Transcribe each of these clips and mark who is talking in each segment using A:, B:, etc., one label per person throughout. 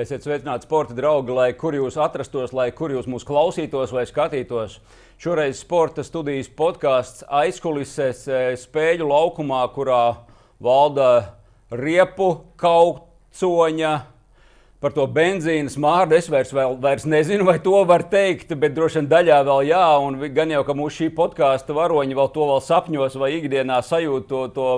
A: Esiet sveicināti, sporta draugi, lai kur jūs atrastos, lai kur jūs mūs klausītos vai skatītos. Šoreiz sporta studijas podkāsts aizkulisēs e, spēļu laukumā, kurā valda riepu, kaucoņa, Par to benzīna smārdu es vairs, vēl, vairs nezinu, vai to var teikt, bet droši vien daļā vēl jā. Un gan jau, ka mūsu šī podkāstu varoņi vēl to vēl sapņos vai ikdienā sajūt to, to,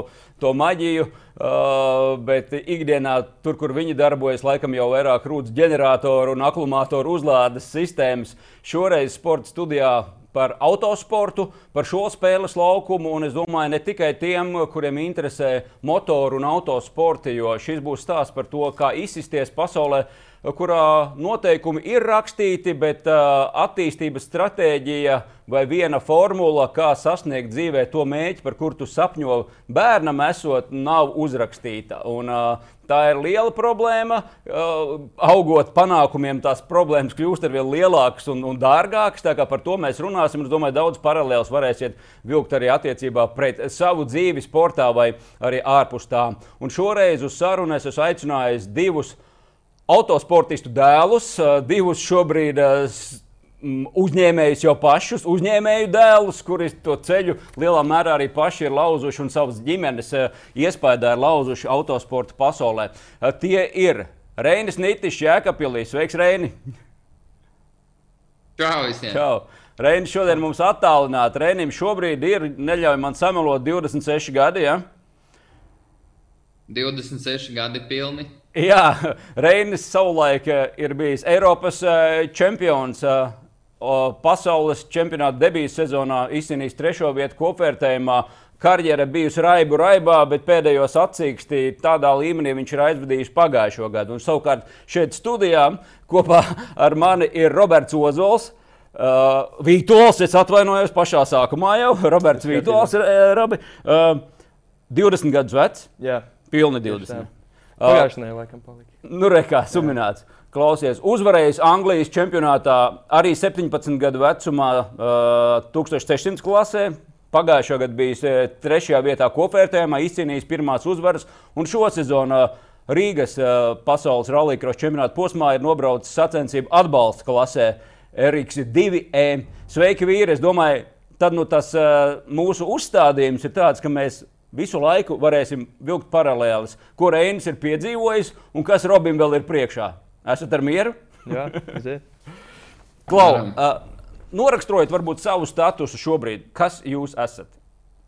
A: to maģiju. Uh, bet ikdienā, tur, kur viņi darbojas, laikam jau vairāk rūtas ģeneratoru un akumulātoru uzlādes sistēmas. Šoreiz sporta studijā par autosportu, par šo spēles laukumu. Un es domāju, ne tikai tiem, kuriem interesē motoru un autosporti, jo šis būs stāsts par to, kā izsisties pasaulē, kurā noteikumi ir rakstīti, bet uh, attīstības stratēģija vai viena formula, kā sasniegt dzīvē to mērķi, par kuru tu sapņo bērnam, esot, nav uzrakstīta. Un, uh, Tā ir liela problēma. Uh, augot panākumiem, tās problēmas kļūst ar vien lielākas un, un dārgākas. Par to mēs runāsim. Es domāju, daudz paralēlus varēsiet vilkt arī attiecībā pret savu dzīvi, sportā vai arī ārpus tā. Un šoreiz uz sarunu es esmu aicinājis divus autosportistu dēlus, divus šobrīd uzņēmējus jau pašus, uzņēmēju dēlus, kuri to ceļu lielā mērā arī paši ir lauzuši un savas ģimenes iespējā ir lauzuši autosporta pasaulē. Tie ir Reinis Nītis, Jēkabīlis. Sveiks, Reini!
B: Čau! Visiem.
A: Čau. Reinis šodien mums attālināti. Reinim šobrīd ir, neļauj man samelot, 26 gadi. Ja?
B: 26 gadi pilni.
A: Jā, Reinis savulaik eh, ir bijis Eiropas čempions pasaules čempionāta debijas sezonā izcīnījis trešo vietu kopvērtējumā. Karjera bijusi raibu raibā, bet pēdējos atsīkstī tādā līmenī viņš ir aizvadījis pagājušo gadu. Un, savukārt šeit studijā kopā ar mani ir Roberts Ozols. Uh, Vītols, es atvainojos pašā sākumā jau. Roberts Vītols uh, uh, 20 gadus vecs.
C: Jā,
A: pilni 20.
C: Pagājušajā nedēļā laikam palika.
A: Nu, rekā, sumināts. Jā. Klausies, uzvarējis Anglijas čempionātā arī 17 gadu vecumā, uh, 1600 klasē. Pagājušā gada bija trešajā vietā kopvērtējumā, izcīnījis pirmās uzvaras. Un šo sezonu Rīgas uh, pasaules rallija čempionāta posmā ir nobraucis sacensību atbalsta klasē RX2E. Sveiki, vīri! Es domāju, tad nu, tas uh, mūsu uzstādījums ir tāds, ka mēs visu laiku varēsim vilkt paralēlis, ko Reinis ir piedzīvojis un kas Robim vēl ir priekšā. Esat ar mieru?
C: Jā.
A: Klau, uh, noraksturojiet varbūt savu statusu šobrīd. Kas jūs esat?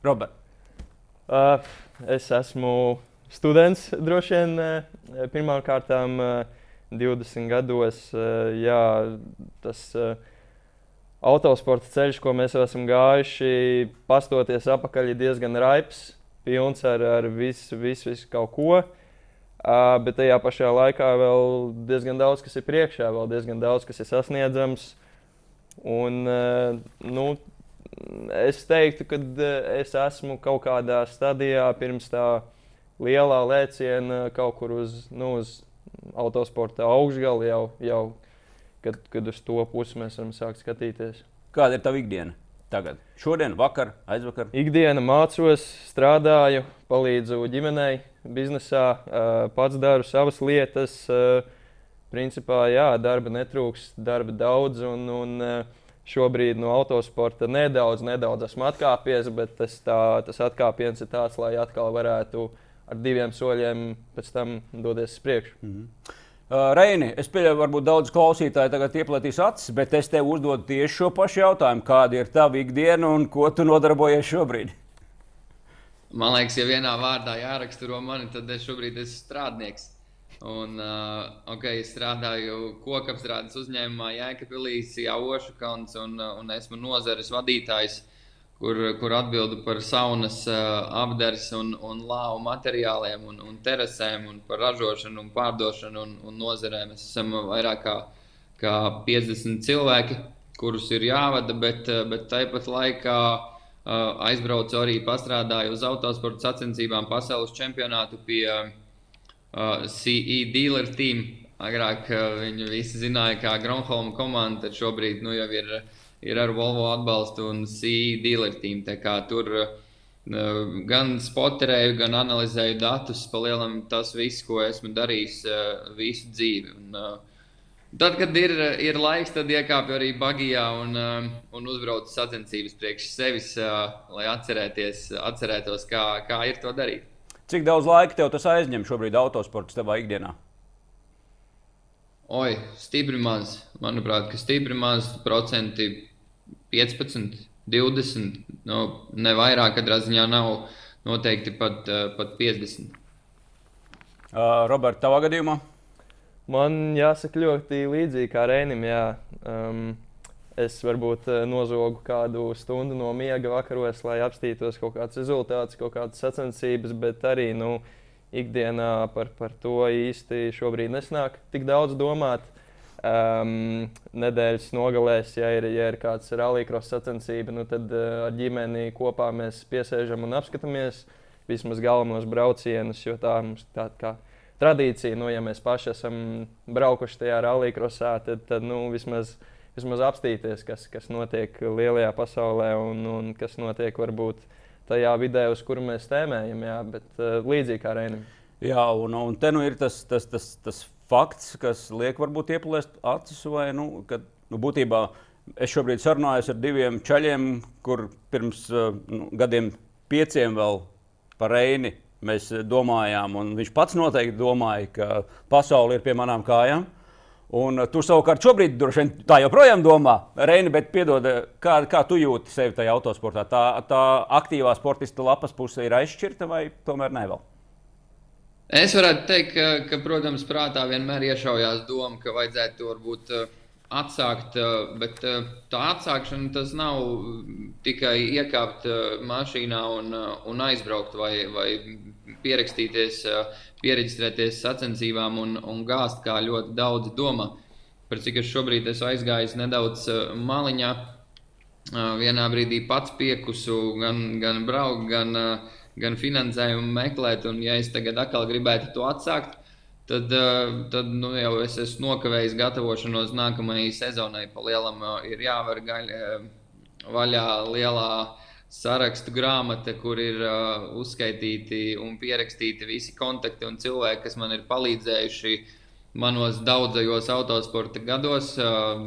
A: Robert.
C: Uh, es esmu students droši vien uh, pirmkārt uh, 20 gados. Uh, jā, tas uh, autosporta ceļš, ko mēs esam gājuši, pastoties apakaļ, ir diezgan raips, pilns ar, ar visu, visu, visu kaut ko. Uh, bet tajā pašā laikā vēl diezgan daudz, kas ir priekšā, vēl diezgan daudz, kas ir sasniedzams. Un, uh, nu, es teiktu, ka es esmu kaut kādā stadijā pirms tā lielā lēciena kaut kur uz, nu, uz autosporta augšgali jau, jau kad, kad uz to pusi mēs varam sākt skatīties.
A: Kāda ir tava ikdiena? Tagad, šodien, vakar, aizvakar.
C: Ikdiena mācos, strādāju, palīdzu ģimenei, biznesā, pats daru savas lietas. Principā, jā, darba netrūks, darba daudz. Un, un šobrīd no autosporta nedaudz, nedaudz esmu atkāpies, bet tas, tā, tas atkāpiens ir tāds, lai atkal varētu ar diviem soļiem pēc tam doties uz priekšu. Mm -hmm.
A: Uh, Reini, es pieļauju, varbūt daudz klausītāju tagad ieplatīs acis, bet es tev uzdodu tieši šo pašu jautājumu. Kāda ir tava ikdiena un ko tu nodarbojies šobrīd?
B: Man liekas, ja vienā vārdā jāraksturo mani, tad es šobrīd esmu strādnieks. Un, uh, okay, es strādāju kokapstrādes uzņēmumā Jēkabīlīs, Jāošu kalns un, un esmu nozares vadītājs. Uh, kur, kur atbildu par saunas apdars un, un lāvu materiāliem un, un terasēm un par ražošanu un pārdošanu un, un nozarēm. Mēs esam vairāk kā, kā 50 cilvēki, kurus ir jāvada, bet, bet tāpat laikā aizbraucu arī pastrādāju uz autosporta sacensībām pasaules čempionātu pie uh, CE dealer team. Agrāk uh, viņi visi zināja, kā Gronholma komanda, tad šobrīd nu, jau ir uh, ir ar Volvo atbalstu un C dealer team. Tur, gan spoterēju, gan analizēju datus. Palielam tas viss, ko esmu darījis visu dzīvi. Un, tad, kad ir, ir laiks, tad iekāpju arī bagijā un, un uzbraucu sacensības priekš sevis, lai atcerētos, kā, kā ir to darīt.
A: Cik daudz laika tev tas aizņem šobrīd autosports tevā ikdienā?
B: Oi, stipri maz. Manuprāt, ka stipri maz procenti 15, 20, nu, ne vairāk, katrā ziņā nav noteikti pat, uh, pat 50.
A: Uh, Roberts, tavā gadījumā?
C: Man jāsaka ļoti līdzīgi kā Rēnim. Jā. Um, es varbūt uh, nozogu kādu stundu no miega vakaros, lai apstītos kaut kāds rezultāts, kaut kādas sacensības, bet arī nu, ikdienā par, par to īsti šobrīd nesnāk tik daudz domāt. Um, nedēļas nogalēs, ja ir, ja ir kāds rallija sacensība, nu tad uh, ar ģimeni kopā mēs piesēžam un apskatāmies vismaz galvenos braucienus, jo tā mums tāda kā tradīcija, nu, ja mēs paši esam braukuši tajā rallija tad, tad nu, vismaz, vismaz apstīties, kas, kas notiek lielajā pasaulē un, un kas notiek varbūt tajā vidē, uz kuru mēs tēmējam, jā, bet uh, līdzīgi kā Reinim.
A: Jā, un, un te nu ir tas, tas, tas, tas fakts, kas liek varbūt ieplēst acis, vai nu, kad, nu, būtībā es šobrīd sarunājos ar diviem ceļiem, kur pirms uh, nu, gadiem pieciem vēl par Reini mēs domājām, un viņš pats noteikti domāja, ka pasaule ir pie manām kājām. Un tu savukārt šobrīd droši vien tā joprojām domā, Reini, bet piedod, kā, kā tu jūti sevi tajā autosportā? Tā, tā aktīvā sportista lapas puse ir aizšķirta vai tomēr ne vēl?
B: Es varētu teikt, ka, ka protams, prātā vienmēr iešaujās doma, ka vajadzētu varbūt uh, atsākt, bet tā atsākšana tas nav tikai iekāpt mašīnā un, un aizbraukt vai, vai pierakstīties, pieregistrēties sacensībām un, un gāzt, kā ļoti daudzi domā. Par cik es šobrīd esmu aizgājis nedaudz maliņā, vienā brīdī pats piekusu, gan, gan braukt, gan gan finansējumu meklēt, un ja es tagad atkal gribētu to atsākt, tad, eh, tad nu, jau es esmu nokavējis gatavošanos nākamajai sezonai. Pa lielam eh, ir jāvar gaļ, eh, vaļā lielā sarakstu grāmata, kur ir uh, uzskaitīti un pierakstīti visi kontakti un cilvēki, kas man ir palīdzējuši manos daudzajos autosporta gados, uh,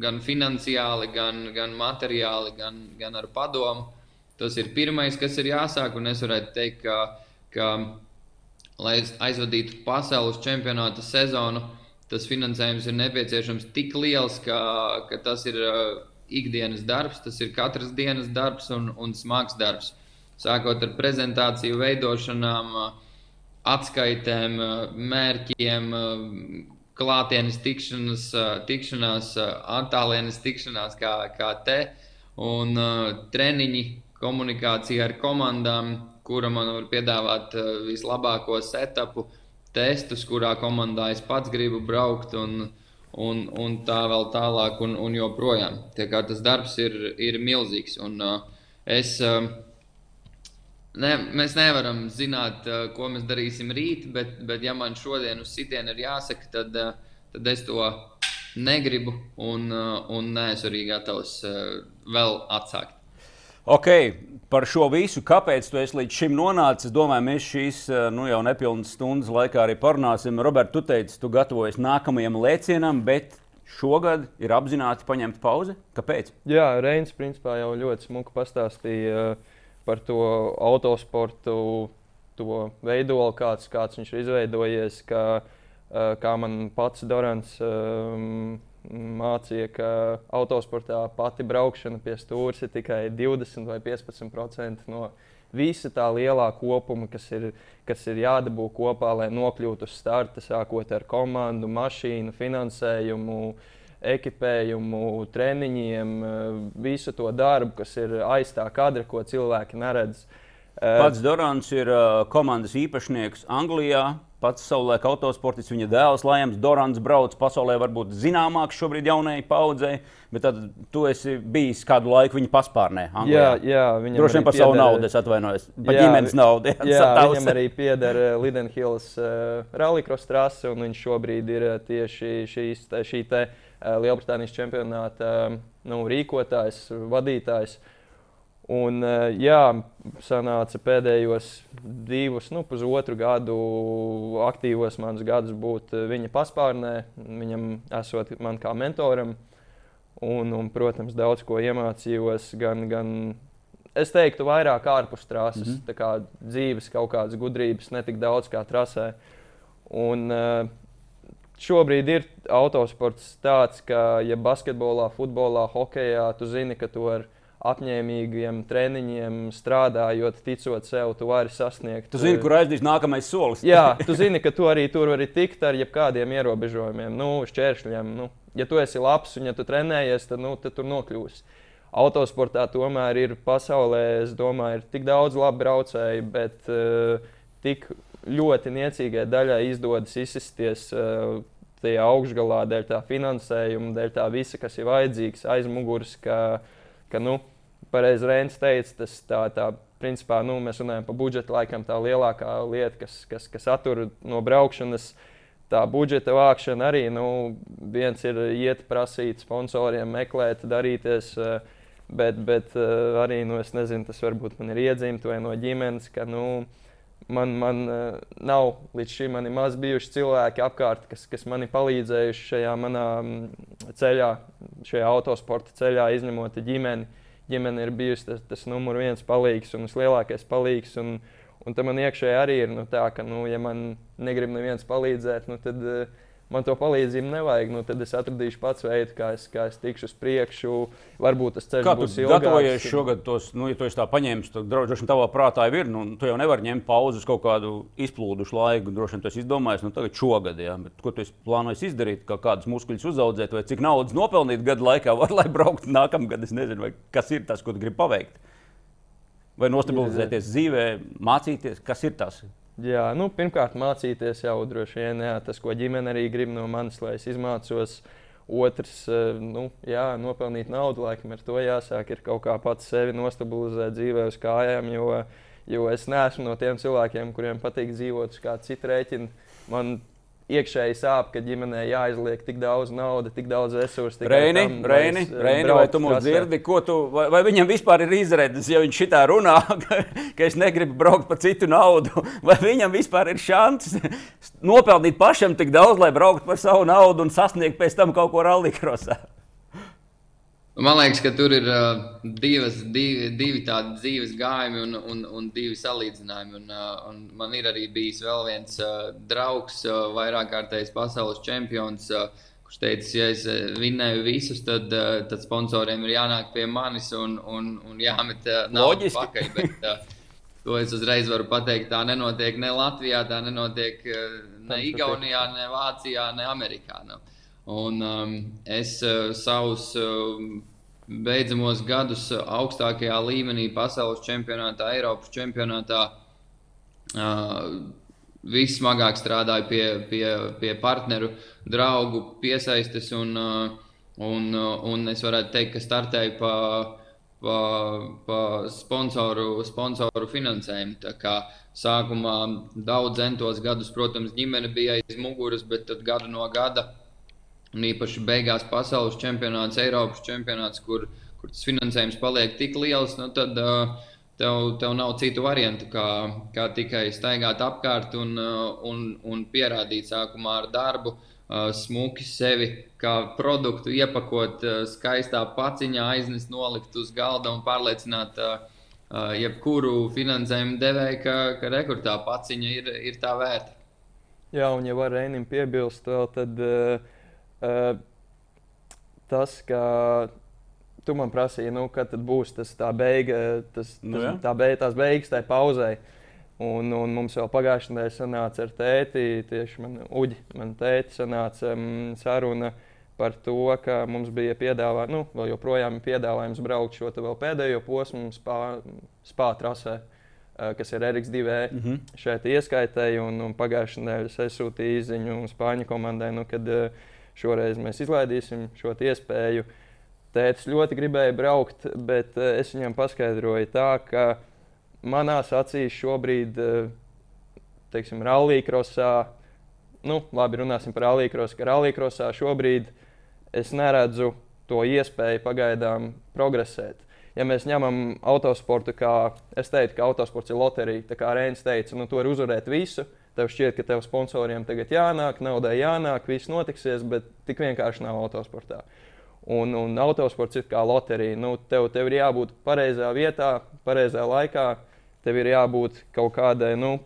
B: gan finansiāli, gan, gan materiāli, gan, gan ar padomu. Tas ir pirmais, kas ir jāsāk. Un es varētu teikt, ka, ka lai aizvadītu pasaules čempionāta sezonu, tas finansējums ir nepieciešams tik liels, ka, ka tas ir uh, ikdienas darbs, tas ir katras dienas darbs un, un smags darbs. Sākot ar prezentāciju, veidošanām, uh, atskaitēm, uh, mērķiem, klātienes tikšanas, tikšanās, attālienes tikšanās, kā, kā te, un treniņi komunikācija ar komandām, kura man var piedāvāt uh, vislabāko setupu, testus, kurā komandā es pats gribu braukt. Un, un, un tā vēl tālāk, un, un joprojām. Tas darbs ir, ir milzīgs. Un, uh, es, uh, ne, mēs nevaram zināt, uh, ko mēs darīsim rīt, bet, bet ja man šodien uz sitienu ir jāsaka, tad, uh, tad es to negribu un, uh, un neesmu arī gatavs uh, vēl atsākt.
A: Ok, par šo visu, kāpēc tu esi līdz šim nonācis, es domāju, mēs šīs eh, nu, jau nepilnas stundas laikā arī parunāsim. Robert, tu teici, tu gatavojies nākamajam lēcienam, bet šogad ir apzināti paņemta pauze. Kāpēc?
C: Jā, Reins principā jau ļoti smuki pastāstīja eh, par to autosportu, to veidolu, kāds, kāds viņš ir izveidojies. Kā, eh, kā man pats Dorants um, mācīja, ka autosportā pati braukšana pie stūres ir tikai 20 vai 15% no visa tā lielā kopuma, kas ir, kas ir jādabū kopā, lai nokļūtu uz starta, sākot ar komandu, mašīnu, finansējumu. Ekipējumu, treniņiem, visu to darbu, kas ir aiz tā kadra, ko cilvēki neredz.
A: Pats Dorants ir komandas īpašnieks Anglijā, pats savulaik autosportists, viņa dēls Lajams Dorants brauc pasaulē, varbūt zināmāks šobrīd jaunajai paudzei, bet tad tu esi bijis kādu laiku viņa paspārnē. Anglijā.
C: Jā, jā viņam
A: droši vien par savu naudu, es atvainojos, par jā, ģimenes naudu.
C: Jā, jā viņam arī pieder uh, Lidenhills uh, rallycross trase, un viņš šobrīd ir uh, tieši te, šī te, uh, Lielbritānijas čempionāta uh, nu, rīkotājs, vadītājs. Un, jā, sanāca pēdējos divus, nu, pusotru gadu aktīvos manus gadus būt viņa paspārnē, viņam esot man kā mentoram. Un, un, protams, daudz ko iemācījos gan, gan es teiktu, vairāk ārpus trases, mm -hmm. kā dzīves kaut kādas gudrības, ne tik daudz kā trasē. Un, uh, šobrīd ir autosports tāds, ka, ja basketbolā, futbolā, hokeja, tu zini, ka tu ar apņēmīgiem treniņiem strādājot, ticot sev, tu vari sasniegt.
A: Tu zini, kur aizdīs nākamais solis.
C: jā, tu zini, ka tu arī tur vari tikt ar jebkādiem ierobežojumiem, nu, šķēršļiem. Nu, ja tu esi labs un ja tu trenējies, tad, nu, tad tur nokļūsi autosportā tomēr ir pasaulē, es domāju, ir tik daudz labu braucēju, bet uh, tik ļoti niecīgai daļai izdodas izsisties uh, tajā augšgalā dēļ tā finansējuma, dēļ tā visa, kas ir vajadzīgs aiz muguras. Ka, ka, nu, pareizi Rēns teica, tas tā, tā principā, nu, mēs runājam par budžetu, laikam tā lielākā lieta, kas, kas, kas attur no braukšanas. Tā budžeta vākšana arī nu, viens ir iet prasīt sponsoriem, meklēt, darīties. Uh, Bet, bet uh, arī nu, es nezinu, tas varbūt man ir iedzimts vai no ģimenes, ka nu, man, man uh, nav līdz šim maz bijuši cilvēki apkārt, kas, kas man ir palīdzējuši šajā manā mm, ceļā, šajā autosporta ceļā, izņemot ģimeni. Ģimene ir bijusi tas, tas numur viens palīgs un vislielākais palīgs. Un, un tam man iekšēji arī ir nu, tā, ka, nu, ja man negrib neviens palīdzēt, nu, tad uh, man to palīdzību nevajag. Nu, tad es atradīšu pats veidu, kā es, kā es tikšu uz priekšu. Varbūt tas ceļš
A: kā
C: būs
A: ilgāks. Gatavojies šogad tos, nu, ja tu esi tā paņēmis, tad droši vien tavā prātā ir. Nu, tu jau nevari ņemt pauzes kaut kādu izplūdušu laiku. Droši vien tas izdomājis nu, tagad šogad. Ja? Bet, ko tu plānojies izdarīt? Kā kādus muskuļus uzaudzēt, vai cik naudas nopelnīt gadu laikā, var, lai brauktu nākamgad? Es nezinu, kas ir tas, ko tu gribi paveikt. Vai nostabilizēties dzīvē, mācīties, kas ir tas?
C: Jā, nu, pirmkārt, mācīties jau droši vien jā, tas, ko ģimene arī grib no manis, lai es izmācos. Otrs, eh, nu, jā, nopelnīt naudu, laikam ar to jāsāk. Ir kaut kā pats sevi nostabilizēt dzīvē uz kājām, jo, jo es neesmu no tiem cilvēkiem, kuriem patīk dzīvot uz kāda cita rēķina. Man iekšēji sāp, ka ģimenē jāizliek tik daudz naudas, tik daudz resursu.
A: Reini, tam, Reini, es, Reini vai tu mums dzirdi, ko tu, vai, vai viņam vispār ir izredzes, ja viņš šitā runā, ka, ka es negribu braukt par citu naudu, vai viņam vispār ir šants nopelnīt pašam tik daudz, lai brauktu par savu naudu un sasniegt pēc tam kaut ko rallikrosā?
B: Man liekas, ka tur ir uh, divas, divi, divi tādi dzīves gājumi un, un, un divi salīdzinājumi. Un, uh, un man ir arī bijis vēl viens uh, draugs, uh, vairāk kārtējs pasaules čempions, uh, kurš teica, ja es uh, vinnēju visus, tad, uh, tad sponsoriem ir jānāk pie manis un, un, un jāmet uh, naudu pakaļ. Bet, uh, To es uzreiz varu pateikt. Tā nenotiek ne Latvijā, tā nenotiek uh, ne Igaunijā, ne Vācijā, ne Amerikā. Nu. Un, um, es uh, savus uh, beidzamos gadus augstākajā līmenī, pasaules čempionātā, Eiropas čempionātā, uh, vissmagāk strādāju pie, pie, pie partneru, draugu piesaistes. Un, uh, un, uh, un es varētu teikt, ka startēju pa, pa, pa sponsoru, sponsoru finansējumu. Sākumā daudz centos gadus, protams, ģimene bija aiz muguras, bet gadu no gada Un īpaši beigās pasaules čempionāts, Eiropas čempionāts, kur, kur tas finansējums paliek tik liels, nu tad uh, tev, tev nav citu variantu, kā, kā tikai staigāt apkārt un, uh, un, un pierādīt sākumā ar darbu, uh, smuki sevi kā produktu, iepakot uh, skaistā paciņā, aiznest, nolikt uz galda un pārliecināt. Uh, jebkuru finansējumu devēju, ka, ka rekurtā paciņa ir, ir tā vērta.
C: Jā, un ja var Reinim piebilst, vēl, tad uh, Uh, tas, ka tu man prasīji, nu, kad būs tas tā beiga, tas, nu, tas, tā beig, tās beigas, tai pauzē. Un, un mums vēl pagājušajā nedēļā sanāca ar tēti, tieši man, Uģi, man tēti sanāca um, saruna par to, ka mums bija piedāvājums, nu, vēl joprojām ir piedāvājums braukt šo pēdējo posmu spā, spā trasē, uh, kas ir Eriks 2. E. Mm -hmm. šeit ieskaitēji. Un, un pagājušajā nedēļā es sūtīju īziņu Spāņu komandai, nu, kad uh, Šoreiz mēs izlaidīsim šo iespēju. Tētis ļoti gribēja braukt, bet uh, es viņam paskaidroju tā, ka manās acīs šobrīd, uh, teiksim, rallija-krosā, nu, labi, runāsim par rallija-krosu, ka rallija-krosā šobrīd es neredzu to iespēju pagaidām progresēt. ja mēs ņemam autosportu, kā es teiktu, ka autosports ir loterija, tā kā Rēns teica, nu, tu vari uzvarēt visu. Tev šķiet, ka tev sponsoriem tagad jānāk, naudai jānāk, viss notiksies, bet tik vienkārši nav autosportā. Un, un autosports ir kā loterija. Nu, tev, tev ir jābūt pareizā vietā, pareizā laikā. Tev ir jābūt kaut kādai nu,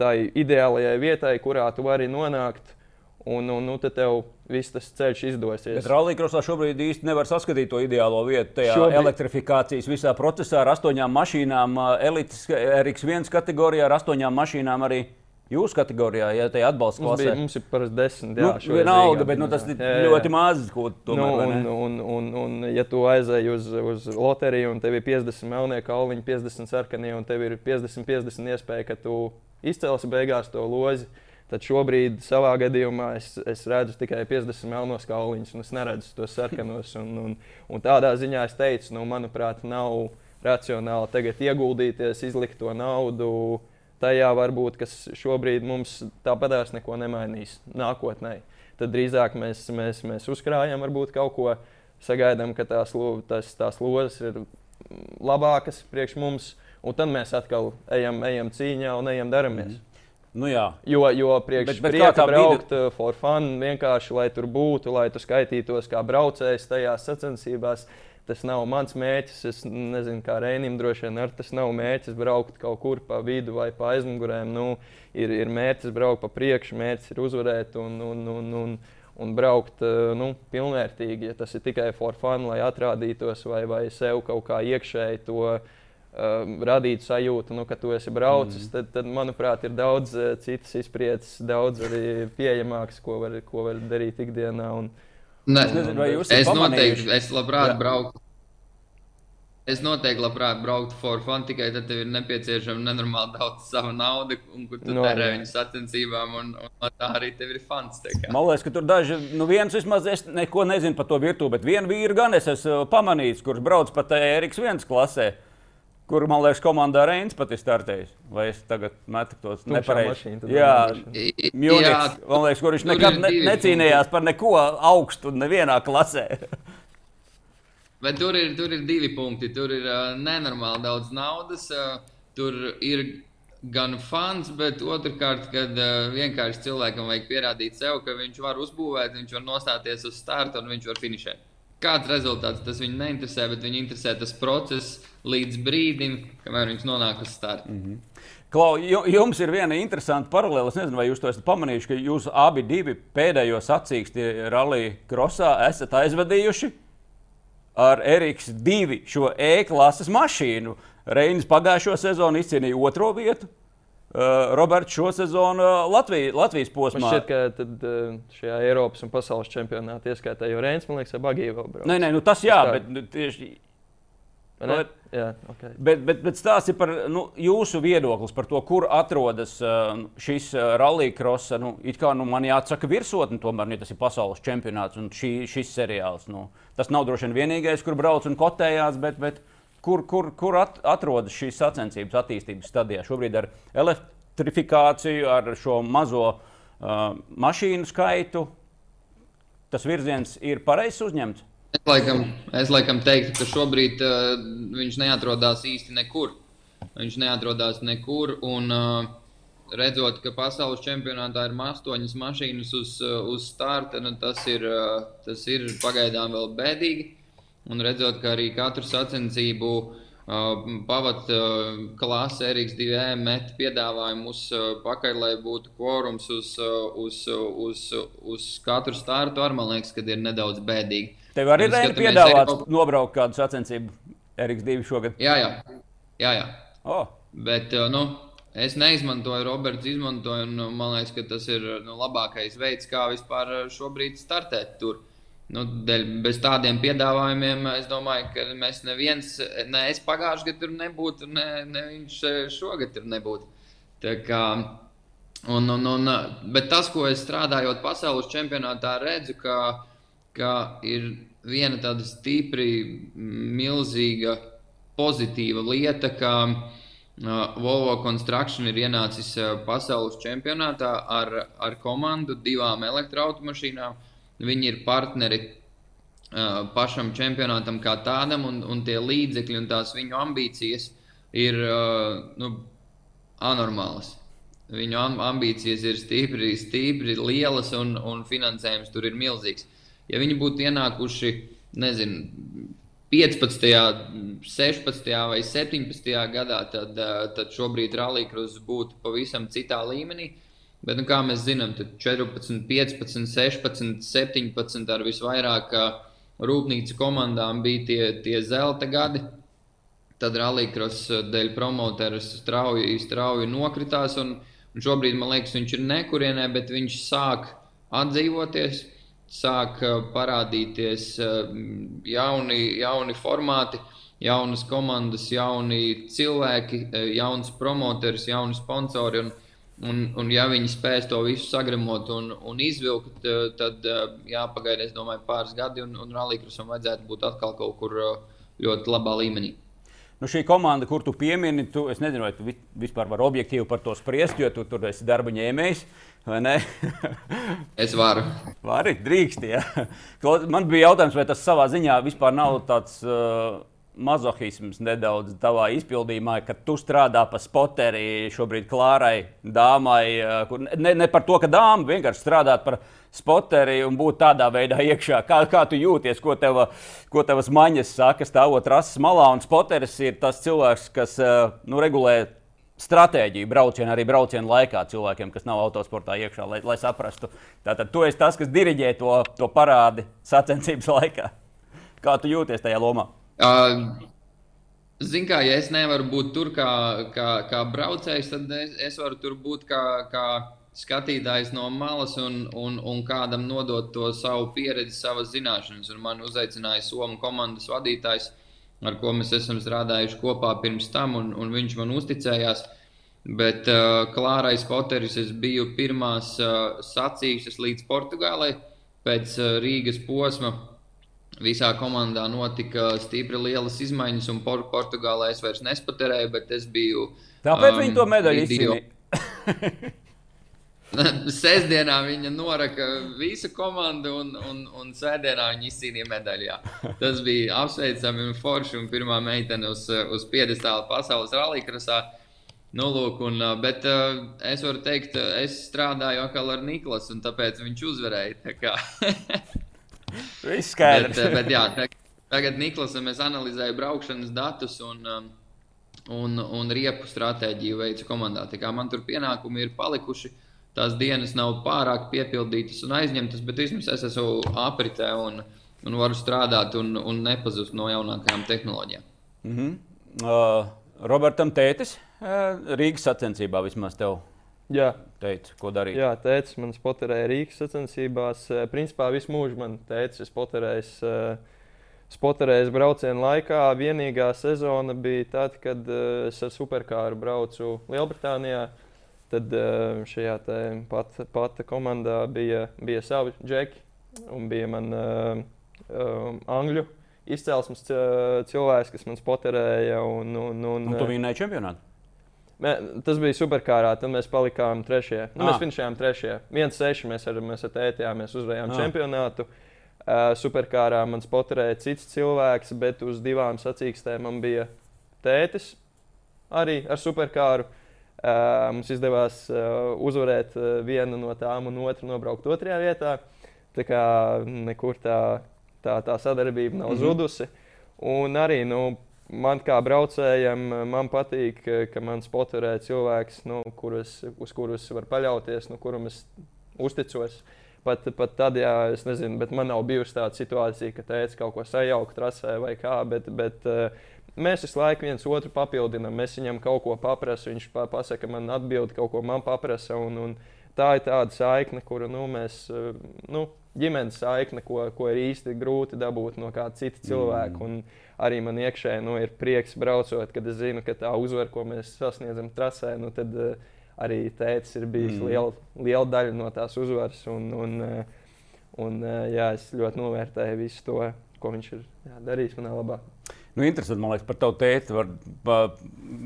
C: tai ideālajai vietai, kurā tu vari nonākt. Un, un nu, tad tev viss tas ceļš izdosies.
A: Bet Rallija šobrīd īsti nevar saskatīt to ideālo vietu. Tajā
C: Šobrīd-
A: elektrifikācijas visā procesā ar astoņām mašīnām, elites RX1 kategorijā, ar astoņām mašīnām arī jūsu kategorijā, ja tajā atbalsta
C: Mums, bija,
A: klasē.
C: mums ir parasti desmit.
A: Nu,
C: Jā, šoreiz
A: vienalga, bet nu, tas ir
C: Jā, jā.
A: ļoti maz. Ko,
C: Nu,
A: tomēr, vai
C: un, un, un, un, ja tu aizej uz, uz loteriju un tev ir 50 melnie kauliņi, 50 sarkanie, un tev ir 50, 50 iespēja, ka tu izcelsi beigās to lozi, tad šobrīd savā gadījumā es, es redzu tikai 50 melnos kauliņus, un es neredzu tos sarkanos. Un, un, un tādā ziņā es teicu, nu, manuprāt, nav racionāli tagad ieguldīties, izlikt to naudu. Tajā varbūt, kas šobrīd mums tāpatās neko nemainīs nākotnē. Tad drīzāk mēs, mēs, mēs uzkrājam varbūt kaut ko, sagaidām, ka tās, tas, tās lozes ir mm, labākas priekš mums, un tad mēs atkal ejam, ejam cīņā un ejam daramies.
A: Nu, jā.
C: Jo, jo priekš
A: Bet- bet
C: prieka braukt uh, for fun, vienkārši lai tur būtu, lai tu skaitītos kā braucējs tajās sacensībās. Tas nav mans mērķis. Es nezinu, kā Rēnam droši vien ar tas nav mērķis braukt kaut kur pa vidu vai pa aizmugurēm. Nu, ir, ir mērķis braukt pa priekšu, mērķis ir uzvarēt un, un, un, un, un braukt uh, nu, pilnvērtīgi. Ja tas ir tikai for fun, lai atrādītos vai, vai sev kaut kā iekšēji to um, radīt sajūtu, nu, ka tu esi braucis, mm. tad, tad, manuprāt, ir daudz uh, citas izpratnes, daudz arī pieejamākas, ko var, ko var darīt ikdienā. Un,
B: Ne,
A: Es nezinu, vai jūs pamanījuši?
B: noteikti, es labprāt
C: Jā.
B: brauktu. Es noteikti labprāt brauktu for fun, tikai tad tev ir nepieciešama nenormāli daudz sava nauda, un kur tu
C: No,
B: tērē viņu sacensībām, un, un tā arī tev ir fans.
A: Man liekas, ka tur daži, nu viens vismaz, es neko nezinu par to virtuvi, bet vienu vīru gan es esmu pamanījis, kurš brauc pat tajā RX1 klasē. Kur, man liekas, komandā Reins pat ir startējis. Vai es tagad metu tos nepareizi? Jā,
B: jā,
A: man liekas, kur viņš nekad ne, necīnījās par neko augstu nevienā klasē.
B: Bet tur ir, tur ir divi punkti. Tur ir uh, nenormāli daudz naudas. Uh, tur ir gan fans, bet otrkārt, kad uh, vienkārši cilvēkam vajag pierādīt sev, ka viņš var uzbūvēt, viņš var nostāties uz starta un viņš var finišēt. Kāds rezultāts tas viņu neinteresē, bet viņu interesē tas process līdz brīdim, kamēr viņš nonāk uz starta. Mm.
A: Klau, ju- jums ir viena interesanta paralēla. Es nezinu, vai jūs to esat pamanījuši, ka jūs abi pēdējo sacīksti rallija krosā esat aizvadījuši ar RX2 šo E-klases mašīnu. Reinis pagājušo sezonu izcīnīja otro vietu. Uh, Roberts šo sezonu uh, Latvij, Latvijas
C: Man
A: posmā.
C: šķiet, ka tad, uh, šajā Eiropas un pasaules čempionātā ieskaitā jau Reins, man liekas, brauc.
A: Nē, nē, nu tas jā,
C: Tā.
A: bet nu, tieši bet-
C: Jā, okay.
A: Bet, bet, bet stāsti par nu, jūsu viedokli par to, kur atrodas šis rallija krosa. Nu, it kā nu, man jāatsaka virsotne, tomēr, ja tas ir pasaules čempionāts un šī, šis seriāls. Nu, tas nav droši vien vienīgais, kur brauc un kotējās, bet, bet kur, kur, kur at, atrodas šīs sacensības attīstības stadijā? Šobrīd ar elektrifikāciju, ar šo mazo uh, mašīnu skaitu. Tas virziens ir pareizs uzņemts.
B: Es laikam, es laikam teiktu, ka šobrīd uh, viņš neatrodas īsti nekur. Viņš neatrodas nekur. Un, uh, redzot, ka pasaules čempionātā ir astoņas mašīnas uz, uh, uz starta, nu, tas, ir, uh, tas ir pagaidām vēl bēdīgi. Un redzot, ka arī katru sacensību uh, pavadīt uh, klase RX2 met piedāvājumu uz uh, pakaļ, lai būtu kvorums uz, uh, uz, uh, uz, uz katru startu. Ar man liekas, ka ir nedaudz bēdīgi.
A: Tev arī ir piedāvāts
B: Eiropu-
A: nobraukt kādu sacensību RX2 šogad.
B: Jā, jā. jā, jā.
A: Oh.
B: Bet uh, nu, es neizmantoju, Roberts izmantoja. Un, uh, man liekas, ka tas ir nu, labākais veids, kā vispār uh, šobrīd startēt tur. Nu, dēļ, bez tādiem piedāvājumiem es domāju, ka mēs neviens, ne es pagājušajā gadā tur nebūtu, ne, ne viņš šogad tur nebūtu. Tā kā, un, un, un, bet tas, ko es strādājot pasaules čempionātā, redzu, ka, ka ir viena tāda stipri, milzīga, pozitīva lieta, ka uh, Volvo Construction ir ienācis uh, pasaules čempionātā ar, ar komandu, divām elektroautomašīnām. Viņi ir partneri uh, pašam čempionātam kā tādam, un, un tie līdzekļi un tās viņu ambīcijas ir uh, nu, anormālas. Viņu ambīcijas ir stipri, stipri lielas, un, un finansējums tur ir milzīgs. Ja viņi būtu ienākuši, nezinu, 15, 16 vai 17 gadā, tad, tad šobrīd Rallija būtu pavisam citā līmenī. Bet, nu, kā mēs zinām, tad 14, 15, 16, 17 ar visvairāk rūpnīcu komandām bija tie, tie zelta gadi. Tad Rallija dēļ promoteris strauji, strauji nokritās. Un, un šobrīd, man liekas, viņš ir nekurienē, bet viņš sāk atdzīvoties sāk parādīties jauni, jauni formāti, jaunas komandas, jauni cilvēki, jauns promoters, jauni sponsori. Un, un, un ja viņi spēs to visu sagramot un, un izvilkt, tad jāpagaida, es domāju, pāris gadi, un, un Rallija vajadzētu būt atkal kaut kur ļoti labā līmenī.
A: Nu, šī komanda, kur tu piemini, tu, es nezinu, vai tu vispār vari objektīvi par to spriest, jo tu tur esi darba ņēmējs.
B: es varu.
A: Vari, drīkst. Ja. Man bija jautājums, vai tas savā ziņā vispār nav tāds. Uh, mazohisms nedaudz tavā izpildījumā, ka tu strādā pa spoteri šobrīd klārai dāmai. Uh, ne, ne par to, ka dāma vienkārši strādāt par spoteri un būt tādā veidā iekšā. Kā, kā tu jūties, ko, teva, ko tavas maņas saka, stāvot rases malā? Un spoteris ir tas cilvēks, kas nu, regulē stratēģiju braucienu, arī braucienu laikā cilvēkiem, kas nav autosportā iekšā, lai, lai saprastu. Tātad tu esi tas, kas diriģē to, to parādi sacensības laikā. Kā tu jūties tajā lomā? Uh,
B: Ziniet, kā ja es nevaru būt tur kā, kā, kā braucējs, tad es, es varu tur būt kā, kā skatītājs no malas un, un, un kādam nodot to savu pieredzi, savas zināšanas. Un man uzaicināja Somijas komandas vadītājs, ar ko mēs esam strādājuši kopā pirms tam, un, un viņš man uzticējās. Bet uh, Klārais Poteris, es biju pirmās uh, sacīkstes līdz Portugālei. Pēc uh, Rīgas posma visā komandā notika stipri lielas izmaiņas, un Por Portugālē es vairs nespaterēju, bet es biju.
A: Tāpēc um, viņi to medaļu izcīnīja.
B: Sēdesdienā viņa noraka visu komandu, un, un, un svētdienā viņa izcīnīja medaļu. Tas bija apsveicami un forši. Un pirmā meitene uz, uz piedestāla pasaules rallija. Nu, lūk, un, bet uh, es varu teikt, es strādāju atkal ar Niklasu, un tāpēc viņš uzvarēja.
A: Viss skaidrs.
B: bet, bet, jā, tagad Niklasam es analizēju braukšanas datus un, un, un riepu stratēģiju veicu komandā. Tā kā man tur pienākumi ir palikuši tās dienas nav pārāk piepildītas un aizņemtas, bet vismaz es esmu apritē un, un varu strādāt un, un nepazust no jaunākajām tehnoloģijām.
A: Mm -hmm. uh, Robertam Tētis, uh, Rīgas sacensībā vismaz tev.
C: Jā,
A: teica, ko darīt.
C: Jā, tēvs man spoterēja Rīgas sacensībās. Uh, principā visu mūžu man teica, spoterējis. Uh, Spoterējas brauciena laikā vienīgā sezona bija tad, kad uh, es ar superkāru braucu Lielbritānijā. Uh, Tad eh, šajā pat, pata komandā bija, bija savi džeki un bija man uh, um, angļu izcelsmes cilvēks, kas man spoterēja. Un, un, un,
A: un tu vinnēji čempionātu?
C: Mē, tas bija superkārā, tad mēs palikām trešajā. Nu, mēs finšējām trešajā. Viens seši mēs ar, mēs ar tēti mēs uzvarējām ah. čempionātu. Uh, superkārā man spoterēja cits cilvēks, bet uz divām sacīkstēm man bija tētis arī ar superkāru. Uh, mums izdevās uh, uzvarēt uh, vienu no tām un otru nobraukt otrajā vietā. Tā kā nekur tā, tā, tā sadarbība nav mm -hmm. zudusi. Un arī nu, man kā braucējam, man patīk, ka, man spoturē cilvēks, nu, kurus, uz kurus var paļauties, nu, kuram es uzticos. Pat, pat tad, ja es nezinu, bet man nav bijusi tāda situācija, ka teica kaut ko sajaukt trasē vai kā. Bet, bet, uh, Mēs visu laiku viens otru papildinām. Mēs viņam kaut ko paprasām, viņš pa pasaka, man atbild, kaut ko man paprasa. Un, un tā ir tāda saikne, kuru nu, mēs, eh, nu, ģimenes saikne, ko, ko ir īsti grūti dabūt no kāda cita cilvēka. Mm. Un arī man iekšēji nu, ir prieks braucot, kad es zinu, ka tā uzvara, ko mēs sasniedzam trasē, nu, tad uh, arī tēvs ir bijis mm. liela, liela daļa no tās uzvaras. Un, un, uh, un, uh, jā, es ļoti novērtēju visu to, ko viņš ir jā, darījis manā labā.
A: Nu, interesanti, man liekas, par tavu tēti. Var,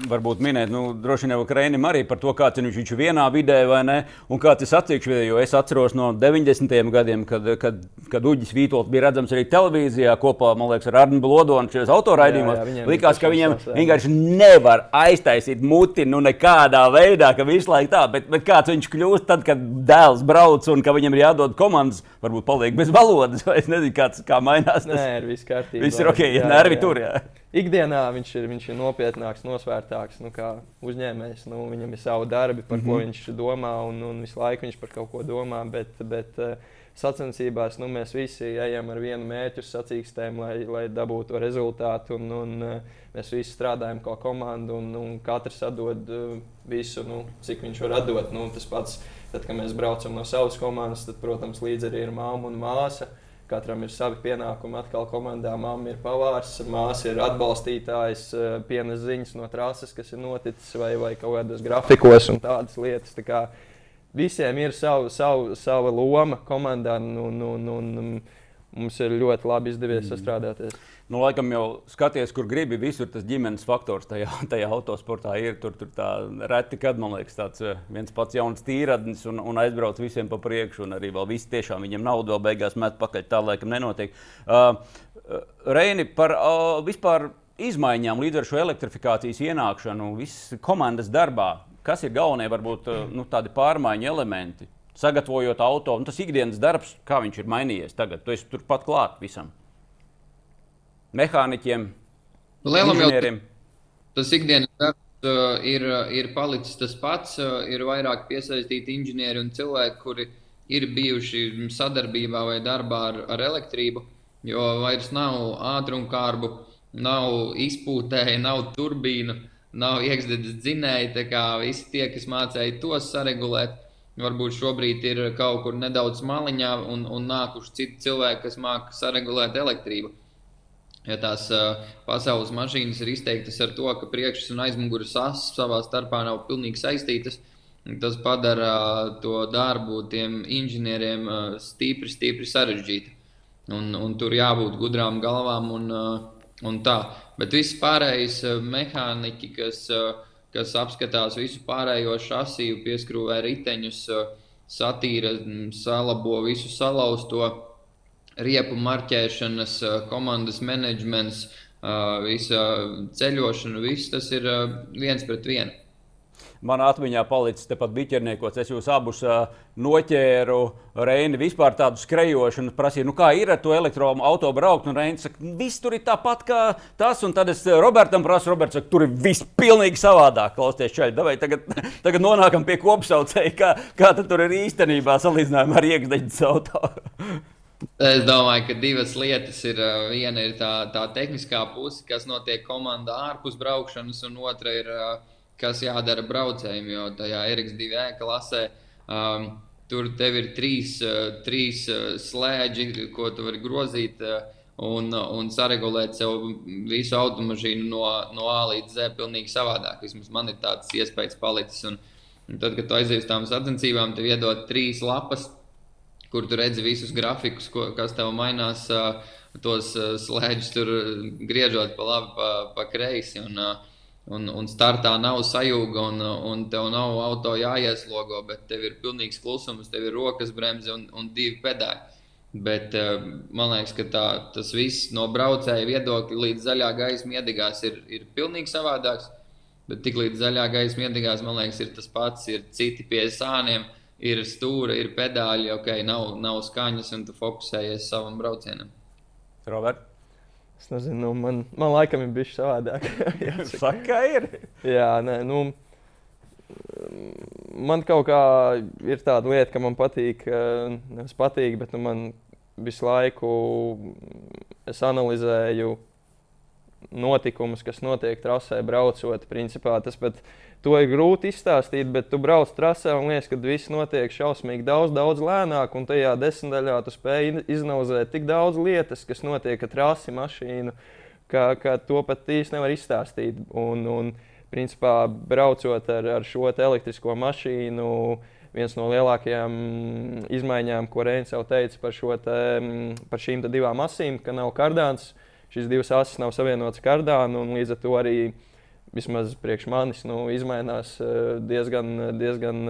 A: varbūt minēt, nu, droši vien jau Krēnim arī par to, kāds viņš, viņš ir vienā vidē vai ne, un kāds ir atsevišķi vidē. Jo es atceros no 90. gadiem, kad, kad, kad Uģis Vītols bija redzams arī televīzijā kopā liekas, ar Arnu Blodonu šajos autoraidījumos. Likās, ka viņam vienkārši nevar aiztaisīt muti nu, nekādā veidā, ka visu laiku tā, bet, bet kāds viņš kļūst tad, kad dēls brauc un ka viņam ir jādod komandas, varbūt paliek bez valodas, vai es nezinu, kāds, kā mainās. Tas.
C: Nē, ir viss kārtībā.
A: Viss ir ok, ja nervi tur. Jā
C: ikdienā viņš ir, viņš ir nopietnāks, nosvērtāks. Nu, uzņēmējs, nu, viņam ir savi darbi, par mm -hmm. ko mhm. viņš domā, un, un visu laiku viņš par kaut ko domā. Bet, bet uh, sacensībās nu, mēs visi ejam ar vienu mērķu sacīkstēm, lai, lai dabūtu rezultātu. Un, un, uh, mēs visi strādājam kā komanda, un, un katrs atdod uh, visu, nu, cik viņš var atdot. Nu, tas pats, tad, kad mēs braucam no savas komandas, tad, protams, līdzi arī ir māma un māsa. Katram ir savi pienākumi. Atkal komandā mamma ir pavārs, māsa ir atbalstītājs, eh, pienes ziņas no trases, kas ir noticis, vai, vai kaut kādos grafikos un tādas lietas. Tā kā visiem ir sava, sava, sava loma komandā, un, un, un, un mums ir ļoti labi izdevies mm.
A: Nu, laikam jau skaties, kur gribi. Visur tas ģimenes faktors tajā, tajā autosportā ir. Tur, tur tā reti, kad man liekas, tāds eh, viens pats jauns tīradnis un, un aizbrauc visiem pa priekšu. Un arī vēl viss tiešām viņam naudu vēl beigās met pakaļ. Tā laikam nenotiek. Uh, Reini par uh, vispār izmaiņām līdz ar šo elektrifikācijas ienākšanu, visas komandas darbā. Kas ir galvenie, varbūt nu, tādi pārmaiņu elementi? Sagatavojot auto, un tas ikdienas darbs, kā viņš ir mainījies tagad, tu esi turpat klāt visam mehāniķiem,
B: inženieriem. Tas ikdienas darbs uh, ir, uh, ir palicis tas pats. Uh, ir vairāk piesaistīti inženieri un cilvēki, kuri ir bijuši sadarbībā vai darbā ar, ar elektrību, jo vairs nav ātrumkārbu, nav izpūtēji, nav turbīnu, nav iekšzemes dzinēji. Tā kā visi tie, kas mācīja tos saregulēt, varbūt šobrīd ir kaut kur nedaudz maliņā un, un nākuši citi cilvēki, kas māca saregulēt elektrību. Ja tās uh, pasaules mašīnas ir izteiktas ar to, ka priekšs un aizmugures asas savā starpā nav pilnīgi saistītas, tas padara uh, to darbu tiem inženieriem uh, stipri, stipri sarežģītu. Un, un tur jābūt gudrām galvām un, un tā. Bet viss pārējais mehāniķi, kas, kas apskatās visu pārējo šasiju, pieskrūvē riteņus, satīra, salabo visu salauzto riepu marķēšanas, komandas menedžments, visa ceļošana, viss tas ir viens pret vienu.
A: Manā atmiņā palicis tepat biķerniekos. Es jūs abus noķēru, Reini, vispār tādu skrejošanu. Prasīju, nu kā ir ar to elektroautorātu braukt. Un Reini saka, viss tur ir tāpat kā tas. Un tad es Robertam prasu, Roberts saka, tur ir viss pilnīgi savādāk. Klausieties, šeit, davai tagad, tagad nonākam pie kopsaucēja, kā, kā tur ir īstenībā salīdzinājumā ar iekšdeģis autoru.
B: Es domāju, ka divas lietas ir. Viena ir tā, tā tehniskā puse, kas notiek komandā ārpus braukšanas, un otra ir, kas jādara braucējiem. Jo tajā RX2 klasē um, tur tev ir trīs, trīs slēdži, ko tu vari grozīt. Un, un saregulēt sev visu automašīnu no, no A līdz Z pilnīgi savādāk. Vismaz man ir tāds iespējas palicis. Un, un tad, kad tu aizies uz tām sacensībām, tev iedod trīs lapas, kur tu redzi visus grafikus, ko, kas tev mainās, tos slēdžus tur griežot pa labi, pa, pa kreisi. Un, un, un startā nav sajūga, un, un tev nav auto jāieslogo, bet tev ir pilnīgs klusums, tev ir rokas bremze un, un divi pedāļi. Bet man liekas, ka tā, tas viss no braucēja viedokļa līdz zaļā gaisma iedegās ir, ir pilnīgi savādāks. Bet tik līdz zaļā gaisma iedegās, man liekas, ir tas pats, ir citi pie sāniem ir stūra, ir pedāļi, ok, nav, nav skaņas, un tu fokusējies savam braucienam.
A: Robert?
C: Es nezinu, nu, man, man laikam ir bijis savādāk.
A: Saka, ir.
C: Jā, nē, nu, man kaut kā ir tāda lieta, ka man patīk, eh, nevis patīk, bet nu, man visu laiku es analizēju notikumus, kas notiek trasē, braucot. Principā tas pat ir To ir grūti izstāstīt, bet tu brauc trasē un liekas, ka viss notiek šausmīgi daudz, daudz lēnāk. Un tajā desmitdaļā tu spēj iznaudzēt tik daudz lietas, kas notiek ar trasi mašīnu, ka, ka to pat īsti nevar izstāstīt. Un, un principā braucot ar, ar šo elektrisko mašīnu, viens no lielākajām izmaiņām, ko Reins jau teica par, te, par šīm divām asīm, ka nav kardāns šīs divas asis nav savienotas kardānu, un līdz ar to arī vismaz priekš manis nu, izmainās diezgan, diezgan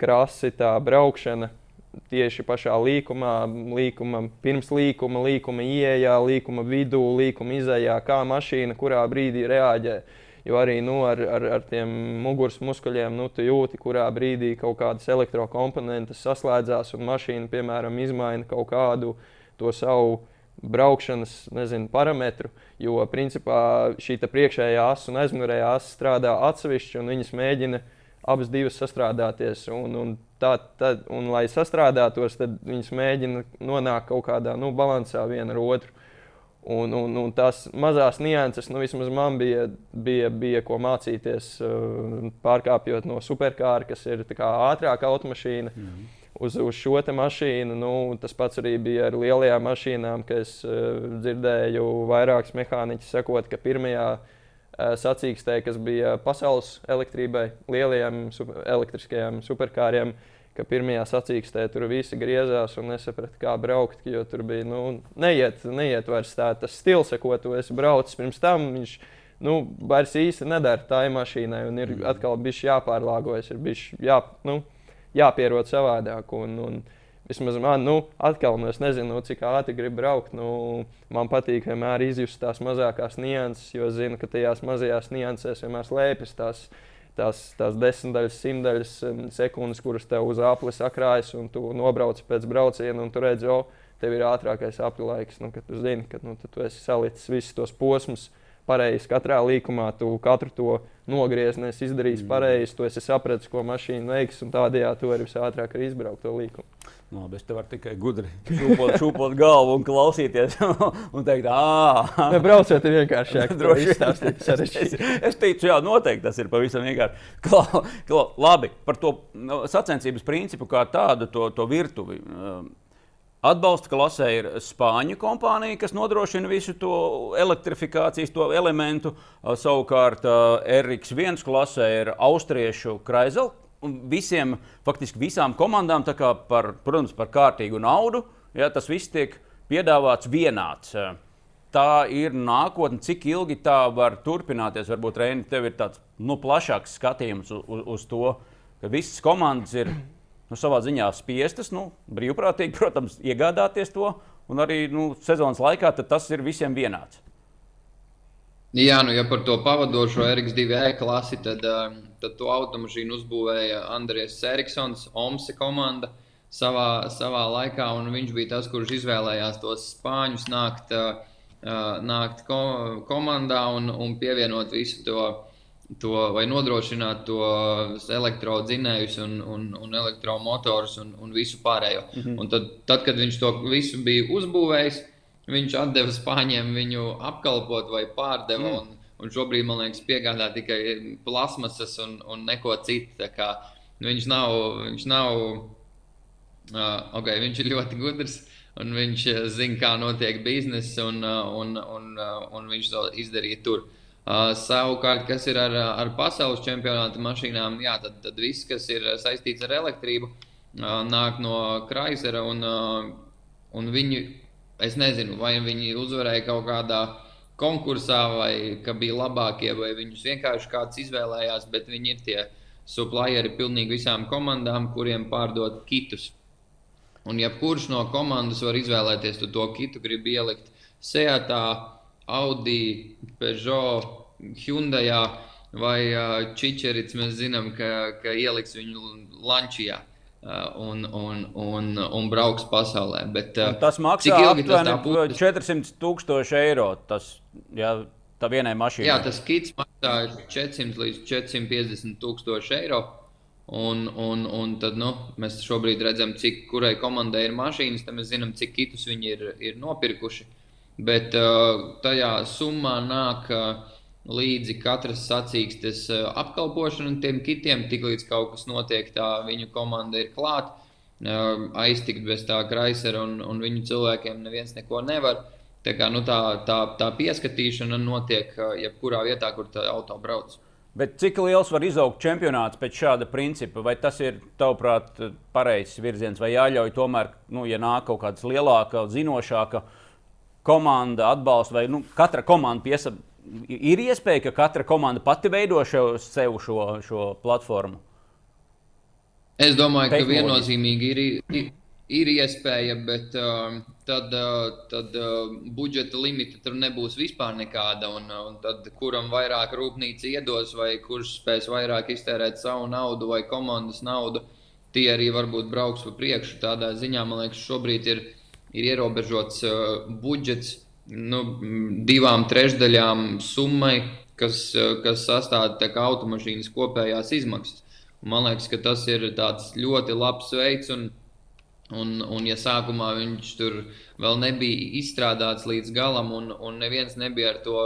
C: krasi tā braukšana tieši pašā līkumā, līkuma, pirms līkuma, līkuma ieejā, līkuma vidū, līkuma izējā, kā mašīna kurā brīdī reaģē. Jo arī nu, ar, ar, ar tiem muguras muskuļiem nu, jūti, kurā brīdī kaut kādas elektrokomponentes saslēdzās un mašīna, piemēram, izmaina kaut kādu to savu braukšanas nezinu, parametru. Jo principā šī priekšējā asa un aizmugurējā asa strādā atsevišķi un viņas mēģina abas divas sastrādāties. Un, un tā, tad, un, lai sastrādātos, tad viņas mēģina nonākt kaut kādā nu, balansā viena ar otru. Un, un, un tās mazās nianses, nu, vismaz man bija, bija, bija ko mācīties, uh, pārkāpjot no superkāra, kas ir ātrāka automašīna, mm -hmm. Uz, uz šo mašīnu. Nu, tas pats arī bija ar lielajām mašīnām, kas uh, dzirdēju vairākus mehāniķus sakot, ka pirmajā uh, sacīkstē, kas bija pasaules elektrībai, lielajiem super, elektriskajiem superkāriem, ka pirmajā sacīkstē tur visi griezās un nesaprata, kā braukt. Jo tur bija nu, neiet, neiet vairs tā, tas stils, ko tu esi braucis pirms tam. Viņš, nu, vairs īsti nedara tā mašīnai, un ir mm. atkal bijis jāpārlāgojas, ir bijis jā, nu, jāpierod savādāk. Un, un, Vismaz man, nu, atkal, nu, es nezinu, nu, cik ātri gribu braukt. Nu, man patīk vienmēr izjust tās mazākās nianses, jo zinu, ka tajās mazajās niansēs vienmēr slēpjas tās tās, tās desmitdaļas, simtdaļas sekundes, kuras tev uz apli sakrājas, un tu nobrauc pēc brauciena, un tu redzi, o, tev ir ātrākais apli laiks. Nu, tu zini, ka nu, tu esi salicis visus tos posmus pareizi. Katrā līkumā tu katru to nogriezni, izdarījis mm. pareizi, tu esi sapratis, ko mašīna veiks, un tādējādi tu vari visātrāk arī izbraukt to līkumu.
A: No, nu, es te varu tikai gudri šūpot, šūpot galvu un klausīties. un teikt, ah,
C: ne, brauciet vienkāršāk. Droši vien
A: es, es teicu, jā, noteikti tas ir pavisam vienkārši. Kla, kla, labi, par to no, sacensības principu kā tādu, to, to virtuvi. Atbalsta klasē ir Spāņu kompānija, kas nodrošina visu to elektrifikācijas to elementu. Savukārt RX1 klasē ir Austriešu Kraizela visiem, faktiski visām komandām, par, protams, par kārtīgu naudu. Ja, tas viss tiek piedāvāts vienāds. Tā ir nākotne, cik ilgi tā var turpināties. Varbūt Reini, tev ir tāds nu, plašāks skatījums uz, uz to, ka visas komandas ir nu, savā ziņā spiestas, nu, brīvprātīgi, protams, iegādāties to. Un arī nu, sezonas laikā tas ir visiem vienāds.
B: Jā, nu, ja par to pavadošo RX2E klasi, tad, um, tad to automašīnu uzbūvēja Andrēs Eriksons, Omse komanda savā, savā laikā. Viņš bija tas, kurš izvēlējās tos spāņus nākt, uh, uh, nākt ko, komandā un, un pievienot visu to, to vai nodrošināt tos elektrodzinējus un, un, un elektromotorus un, un visu pārējo. Mm -hmm. Un tad, tad, kad viņš to visu bija uzbūvējis, viņš deva spāņiem viņu apkalpot vai pārdeva. Mm. Un, un šobrīd, man liekas, piegādā tikai plasmasas un, un neko citu. Viņš nav, viņš nav uh, okay, viņš ir ļoti gudrs. Un viņš zina, kā notiek biznesa, un, un, un, un viņš to izdarīja tur. Uh, savukārt, kas ir ar, ar pasaules čempionāta mašīnām, jā, tad, tad viss, kas ir saistīts ar elektrību, uh, nāk no Chrysler. Un, uh, un viņi Es nezinu, vai viņi uzvarēja kaut kādā konkursā, vai ka bija labākie, vai viņus vienkārši kāds izvēlējās, bet viņi ir tie supplieri pilnīgi visām komandām, kuriem pārdod kitus. Un jebkurš no komandas var izvēlēties, to kitu gribi ielikt Seatā, Audi, Peugeot, Hyundai vai Čičerits. Mēs zinām, ka, ka ieliks viņu Lančijā. Un, un, un, un brauks pasaulē. Bet,
A: uh, tas maksā aptuveni 400 tūkstoši eiro. Tas, jā, tā vienai mašīnai.
B: Jā, tas kits maksā 400 līdz 450 tūkstoši eiro. Un, un, un tad nu, mēs šobrīd redzam, cik kurai komandai ir mašīnas, tad mēs zinām, cik kitus viņi ir, ir nopirkuši. Bet uh, tajā summā nāk uh, līdzi katras sacīkstes eh, apkalpošana un tiem kitiem, tiklīdz kaut kas notiek, tā viņu komanda ir klāta. Aiztikt bez tā kraisera un, un viņu cilvēkiem neviens neko nevar. Tā, kā, nu, tā, tā, tā pieskatīšana notiek jebkurā vietā, kur tā auto brauc.
A: Bet cik liels var izaugt čempionāts pēc šāda principa? Vai tas ir, tavuprāt, pareizs virziens, vai jāļauj tomēr, nu, ja nāk kaut kāds lielāks, zinošāks, komanda atbalsta, vai nu, katra komanda piesa, ir iespēja, ka katra komanda pati veido šo, sev šo, šo platformu?
B: Es domāju, ka viennozīmīgi ir, ir, ir iespēja, bet uh, tad, uh, tad uh, budžeta limita tur nebūs vispār nekāda. Un, uh, un tad, kuram vairāk rūpnīca iedos, vai kurš spēs vairāk iztērēt savu naudu vai komandas naudu, tie arī varbūt brauks pa priekšu. Tādā ziņā man liekas, šobrīd ir ir ierobežots uh, budžets nu, divām trešdaļām summai, kas, uh, kas sastāv automašīnas kopējās izmaksas. Un man liekas, ka tas ir ļoti labs veids. Un, Un, un, ja sākumā viņš tur vēl nebija izstrādāts līdz galam, un, un neviens nebija ar to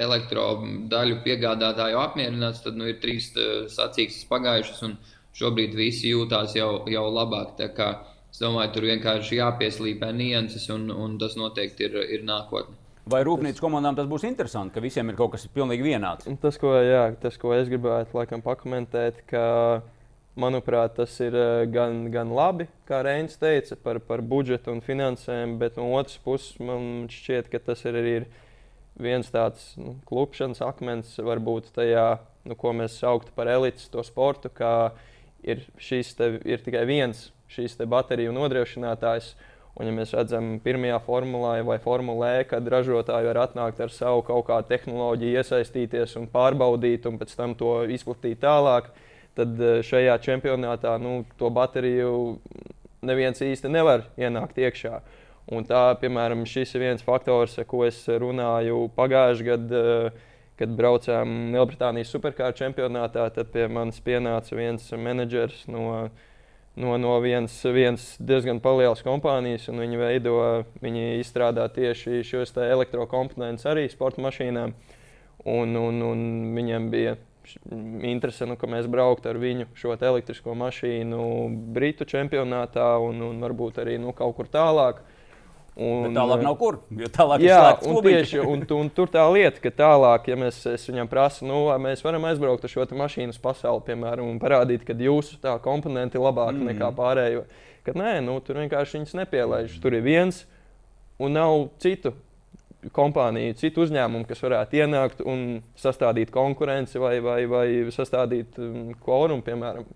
B: elektrodaļu piegādātāju apmierināts, tad nu, ir trīs sacīkstes pagājušas, un šobrīd visi jūtās jau, jau labāk. Tā kā Es domāju, tur vienkārši jāpieslīpē nianses, un, un tas noteikti ir, ir nākotne.
A: Vai rūpnīcas komandām tas būs interesanti, ka visiem ir kaut kas pilnīgi vienāds?
C: Tas, ko, jā, tas, ko es gribētu laikam, pakomentēt, ka, manuprāt, tas ir eh, gan, gan labi, kā Reinis teica, par, par budžetu un finansēm, bet no otras puses man šķiet, ka tas ir arī ir viens tāds nu, klupšanas akmens, varbūt tajā, nu, ko mēs sauktu par elites, to sportu, kā ir šis ir tikai viens šīs bateriju nodrošinātājs. Un, ja mēs redzam, pirmajā formulā vai formulē, kad ražotāji var atnākt ar savu kaut kādu tehnoloģiju, iesaistīties un pārbaudīt, un pēc tam to izplatīt tālāk, tad eh, šajā čempionātā nu, to bateriju neviens īsti nevar ienākt iekšā. Un tā, piemēram, šis ir viens faktors, ar ko es runāju pagājušajā gadā, eh, kad braucām Lielbritānijas superkāru čempionātā. Tad pie manis pienāca viens menedžers no no, no vienas, vienas diezgan lielas kompānijas, un viņi veido, viņi izstrādā tieši šos elektrokomponentus arī sporta mašīnām. Un, un, un viņiem bija interese, nu, ka mēs brauktu ar viņu šo elektrisko mašīnu Britu čempionātā un, un varbūt arī nu, kaut kur tālāk.
A: Un, Bet tālāk nav kur. Tālāk
C: jā, un tieši, un, un tur tā lieta, ka tālāk, ja mēs viņam prasām, nu, mēs varam aizbraukt ar šo mašīnu uz pasauli, piemēram, un parādīt, ka jūsu tā komponenti ir labāki mm. nekā pārējo. Kad nē, nu, tur vienkārši viņas nepielaiž. Tur ir viens un nav citu kompāniju, citu uzņēmumu, kas varētu ienākt un sastādīt konkurenci vai, vai, vai sastādīt um, kvorumu, piemēram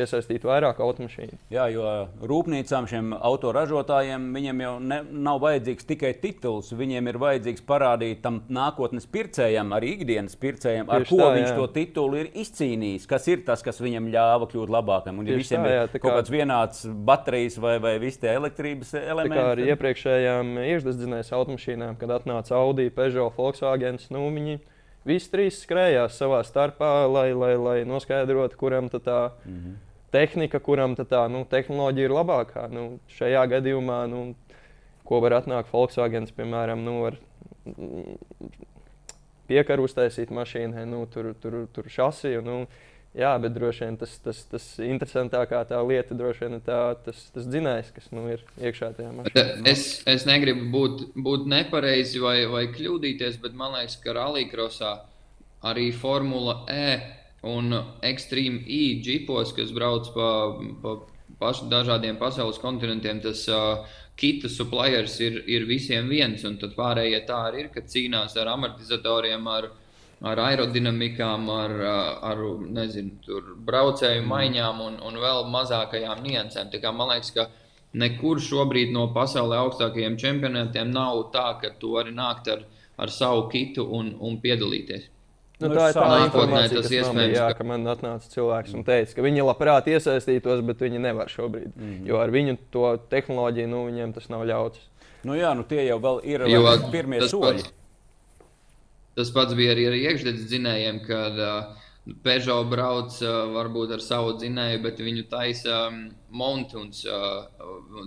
C: piesaistīt vairāk automašīnu.
A: Jā, jo rūpnīcām, šiem autoražotājiem, viņiem jau ne, nav vajadzīgs tikai tituls. Viņiem ir vajadzīgs parādīt tam nākotnes pircējam, arī ikdienas pircējam, ar Tieši ko tā, viņš jā. to titulu ir izcīnījis. Kas ir tas, kas viņam ļāva kļūt labākam? Un, ja Tieši visiem tā, jā, ir kā... kaut kāds vienāds baterijas vai, vai visi tie elektrības elementi. Tā
C: kā ar iepriekšējām iekšdesmitdzinējas automašīnām, kad atnāca Audi, Peugeot, Volkswagen, nu, viņi visi trīs skrējās savā starpā, lai, lai, lai noskaidrotu, kuram tā mm -hmm tehnika, kuram tā nu, tehnoloģija ir labākā. Nu, šajā gadījumā, nu, ko var atnākt Volkswagen, piemēram, nu, var piekaru uztaisīt mašīnai, nu, tur, tur, tur šasiju. Nu, Jā, bet droši vien tas, tas, tas interesantākā tā lieta droši vien ir tā, tas, tas dzinējs, kas nu, ir iekšā tajā mašīnā.
B: Es, es negribu būt, būt nepareizi vai, vai kļūdīties, bet man liekas, ka Rallija arī Formula E Un Extreme E džipos, kas brauc pa, pa paš, dažādiem pasaules kontinentiem, tas uh, kita suppliers ir, ir visiem viens. Un tad pārējie tā arī ir, ka cīnās ar amortizatoriem, ar, ar aerodinamikām, ar, ar nezinu, braucēju mm. maiņām un, un vēl mazākajām niansēm. Man liekas, ka nekur šobrīd no pasaules augstākajiem čempionātiem nav tā, ka tu vari nākt ar, ar savu kitu un, un piedalīties.
C: Nu, nu, tā ir tā informācija, kas man, jā, ka man atnāca cilvēks un teica, ka viņi labprāt iesaistītos, bet viņi nevar šobrīd. Mm -hmm. Jo ar viņu to tehnoloģiju nu, viņiem tas nav ļauts.
A: Nu, jā, nu tie jau ir jo, pirmie soļi. Pats,
B: tas pats bija arī ar iekšzemes dzinējiem, kad uh, Peugeot brauc uh, varbūt ar savu dzinēju, bet viņu taisa um, Mountains uh,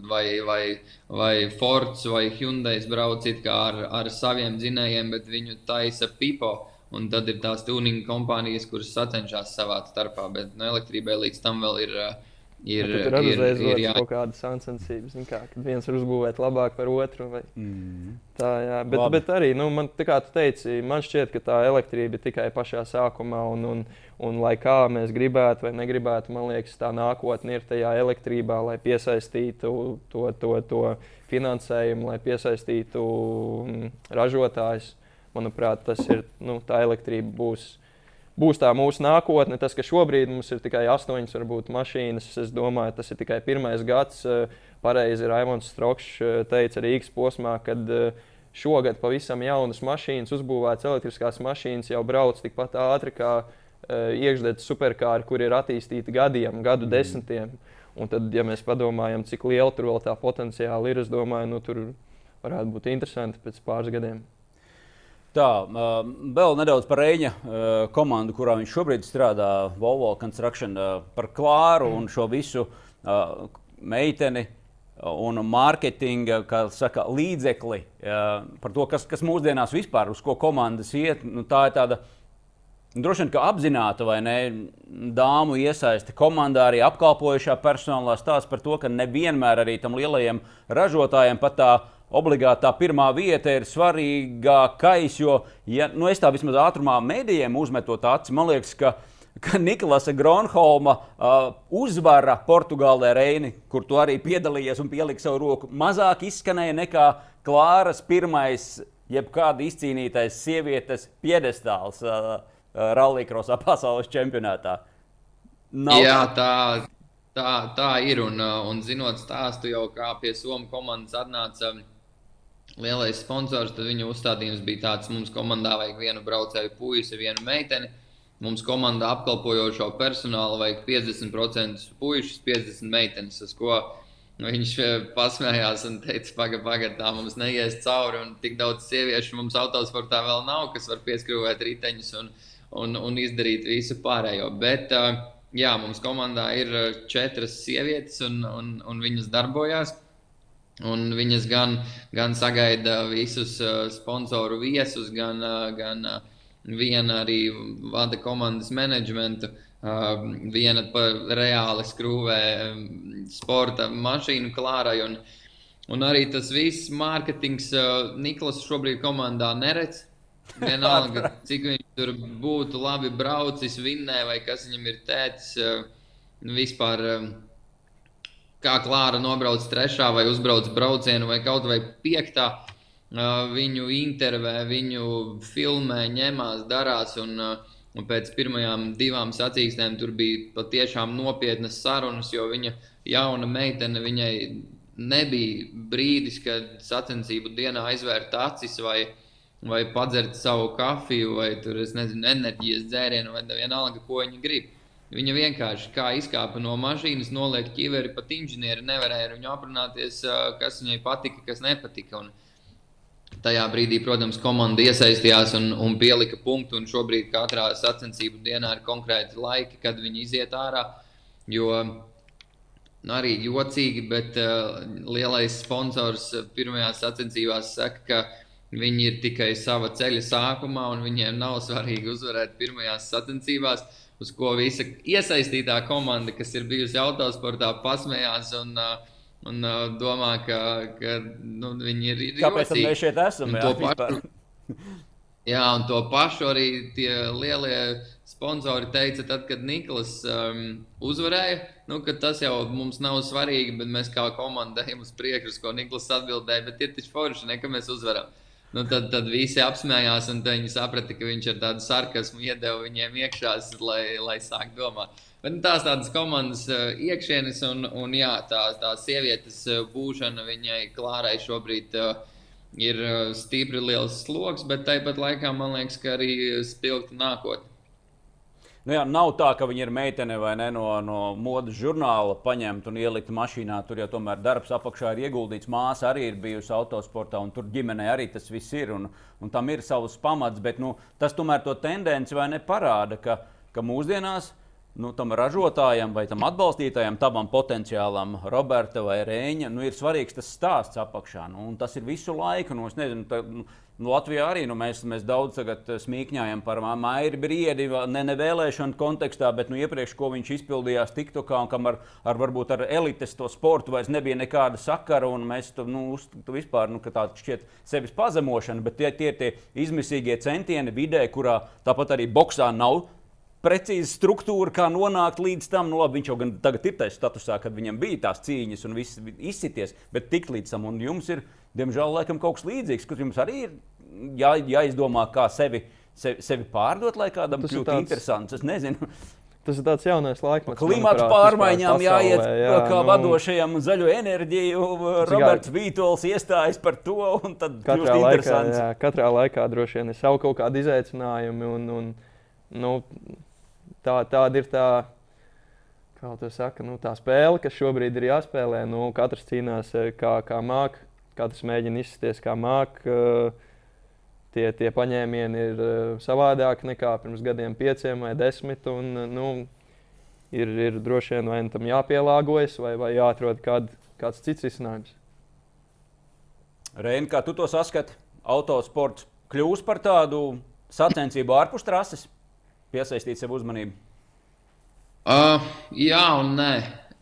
B: vai, vai, vai Fords vai Hyundai brauc ar, ar saviem dzinējiem, bet viņu taisa Pipo. Un tad ir tās tuninga kompānijas, kuras sacenšas savā starpā, bet no nu, elektrībai līdz tam vēl ir,
C: Ir, ja tur arī ir, ir kaut kāda sāncensības, kā, kad viens var uzbūvēt labāk par otru. Vai... Mm. Tā, jā, bet, Labi. bet arī, nu, man, kā tu teici, man šķiet, ka tā elektrība ir tikai pašā sākumā. Un, un, un lai kā mēs gribētu vai negribētu, man liekas, tā nākotne ir tajā elektrībā, lai piesaistītu to, to, to finansējumu, lai piesaistītu mm, ražotājus. Manuprāt, tas ir, nu, tā elektrība būs būs tā mūsu nākotne. Tas, ka šobrīd mums ir tikai astoņas, varbūt mašīnas, es domāju, tas ir tikai pirmais gads. Eh, pareizi Raimons Strokšs eh, teica Rīgas posmā, kad eh, šogad pavisam jaunas mašīnas, uzbūvētas elektriskās mašīnas, jau brauc tikpat ātri kā iekšzemes superkāri, kur ir attīstīti gadiem, gadu mm. desmitiem. Un tad, ja mēs padomājam, cik liela tur vēl tā potenciāli ir, es domāju, nu, tur varētu būt interesanti pēc pāris gadiem.
A: Tā, vēl nedaudz par Reņģa komandu, kurā viņš šobrīd strādā, Volvo Construction, par Klāru un šo visu meiteni un mārketinga saka, līdzekli par to, kas, kas mūsdienās vispār uz ko komandas iet. Nu, tā ir tāda droši vien apzināta vai ne dāmu iesaiste komandā, arī apkalpojušā personālā stāsta par to, ka nevienmēr arī tam lielajiem ražotājiem pat tā obligātā pirmā vieta ir svarīgākais. Jo, ja nu, es tā vismaz ātrumā mēdījiem uzmetot aci, man liekas, ka, ka Niklasa Gronholma uh, uzvara Portugālē Reini, kur tu arī piedalījies un pieliki savu roku, mazāk izskanēja nekā Klāras pirmais, jebkāda izcīnītais sievietes piedestāls uh, uh, Rallija pasaules čempionātā.
B: Nav Jā, tā, tā, tā ir. Un, un zinot stāstu, jau kā pie Somijas komandas atnāca lielais sponsors, tad viņa uzstādījums bija tāds, mums komandā vajag vienu braucēju puisi, vienu meiteni. Mums komandā apkalpojošo personālu vajag 50% puikas, 50 meitenes. Uz ko viņš eh, pasmējās un teica, pagaidi, pagaidi, tā mums neies cauri. Un tik daudz sieviešu mums autosportā vēl nav, kas var pieskrūvēt riteņus un, un, un izdarīt visu pārējo. Bet, eh, jā, mums komandā ir eh, četras sievietes un, un, un viņas darbojās. Un viņas gan, gan sagaida visus uh, sponsoru viesus, gan, uh, gan uh, viena arī vada komandas menedžmentu. Viena reāli skrūvē um, sporta mašīnu klārai. Un, un arī tas viss mārketings Niklas šobrīd komandā neredz. Vienalga, cik viņš tur būtu labi braucis, vinnē vai kas viņam ir tēcis. Vispār. Kā Klāra nobrauc trešā vai uzbrauc braucienu vai kaut vai piektā. Viņu intervē, viņu filmē, ņemās, darās. Un, un pēc pirmajām divām sacīkstēm tur bija patiešām nopietnas sarunas, jo viņa jauna meitene viņai nebija brīdis, kad sacensību dienā aizvērt acis vai, vai padzert savu kafiju vai tur, nezinu, enerģijas dzērienu vai vienalga, ko viņa grib. Viņa vienkārši kā izkāpa no mašīnas, noliek ķiveri pat inženieri. Nevarēja ar viņu aprunāties, kas viņai patika, kas nepatika. Un tajā brīdī, protams, komanda iesaistījās un, un pielika punktu. Un šobrīd katrā sacensību dienā ir konkrēti laiki, kad viņi iziet ārā. Jo nu, arī jocīgi, bet uh, lielais sponsors pirmajās sacensībās saka, ka viņi ir tikai sava ceļa sākumā un viņiem nav svarīgi uzvarēt pirmajās sacensībās. Uz ko visa iesaistītā komanda, kas ir bijusi autosportā, pasmējās un, uh, un uh, domā, ka, ka nu, viņi ir.
A: Kāpēc mēs šeit esam? Jā, pašu,
B: jā, un to pašu arī tie lielie sponsori teica, tad, kad Niklas um, uzvarēja, nu, ka tas jau mums nav svarīgi, bet mēs kā komanda ejam uz priekšu, ko Niklas atbildēja, bet ir taču forši, ne, ka mēs uzvaram. Nu, tad, tad visi apsmējās, un viņi saprata, ka viņš ar tādu sarkasmu iedeva viņiem iekšā, lai, lai sāktu domāt. Bet, nu, tās tādas komandas uh, iekšienes, un, un jā, tā, tā sievietes uh, būšana viņai klārai šobrīd uh, ir stipri liels sloks, bet tāpat laikā man liekas, ka arī spilgta nākotne.
A: Nu jā, nav tā, ka viņa ir meitene vai ne no, no modes žurnāla paņemta un ielikta mašīnā. Tur jau tomēr darbs apakšā ir ieguldīts. Māsa arī ir bijusi autosportā, un tur ģimenē arī tas viss ir. Un, un tam ir savs pamats, bet nu, tas tomēr to tendenci vai ne parāda, ka, ka mūsdienās nu, tam ražotājam vai tam atbalstītājam, tam potenciālam, Roberta vai Rēņa, nu, ir svarīgs tas stāsts apakšā. Nu, tas ir visu laiku. Nu, nezinu, tā, nu, Nu, Latvijā arī nu, mēs, mēs daudz smīkņājam par Maiju Briedi, ne, ne vēlēšanu kontekstā, bet nu, iepriekš, ko viņš izpildījās TikTokā, un kam ar, ar, varbūt ar elites to sportu vairs nebija nekāda sakara. Mēs tam nu, vispār nu, tādu šķiet sevis pazemošanu, bet tie ir tie, tie izmisīgie centieni vidē, kurā tāpat arī boxā nav precīza struktūra, kā nonākt līdz tam. Nu, labi, viņš jau gan tagad ir tajā statusā, kad viņam bija tās cīņas un viss izsities, bet tik līdz tam. Un jums ir diemžēl, laikam, kaut kas līdzīgs, kas jums arī ir jā, jāizdomā, kā sevi, sevi, sevi pārdot, lai kādam tas kļūtu tāds... interesants. Es nezinu.
C: Tas ir tāds jaunais laikmets.
A: Klimata pārmaiņām jāiet jā, kā nu, vadošajam zaļo enerģiju. Roberts Vītols iestājas par to.
C: Katrā laikā, jā, katrā laikā droši vien ir savu kaut kādu izaicinājumu. Un, un, nu, tā, tāda ir tā, kā tu saki, nu, tā spēle, kas šobrīd ir jāspēlē. Nu, katrs cīnās eh, kā, kā mākslinieks katrs mēģina izsties kā māk. Tie, tie paņēmieni ir savādāki nekā pirms gadiem, pieciem vai desmit. Un, nu, ir, ir droši vien vai nu tam jāpielāgojas, vai, vai jāatrod kād, kāds cits risinājums.
A: Reini, kā tu to saskati? Autosports kļūs par tādu sacensību ārpus trases, piesaistīt sev uzmanību?
B: Uh, jā, un nē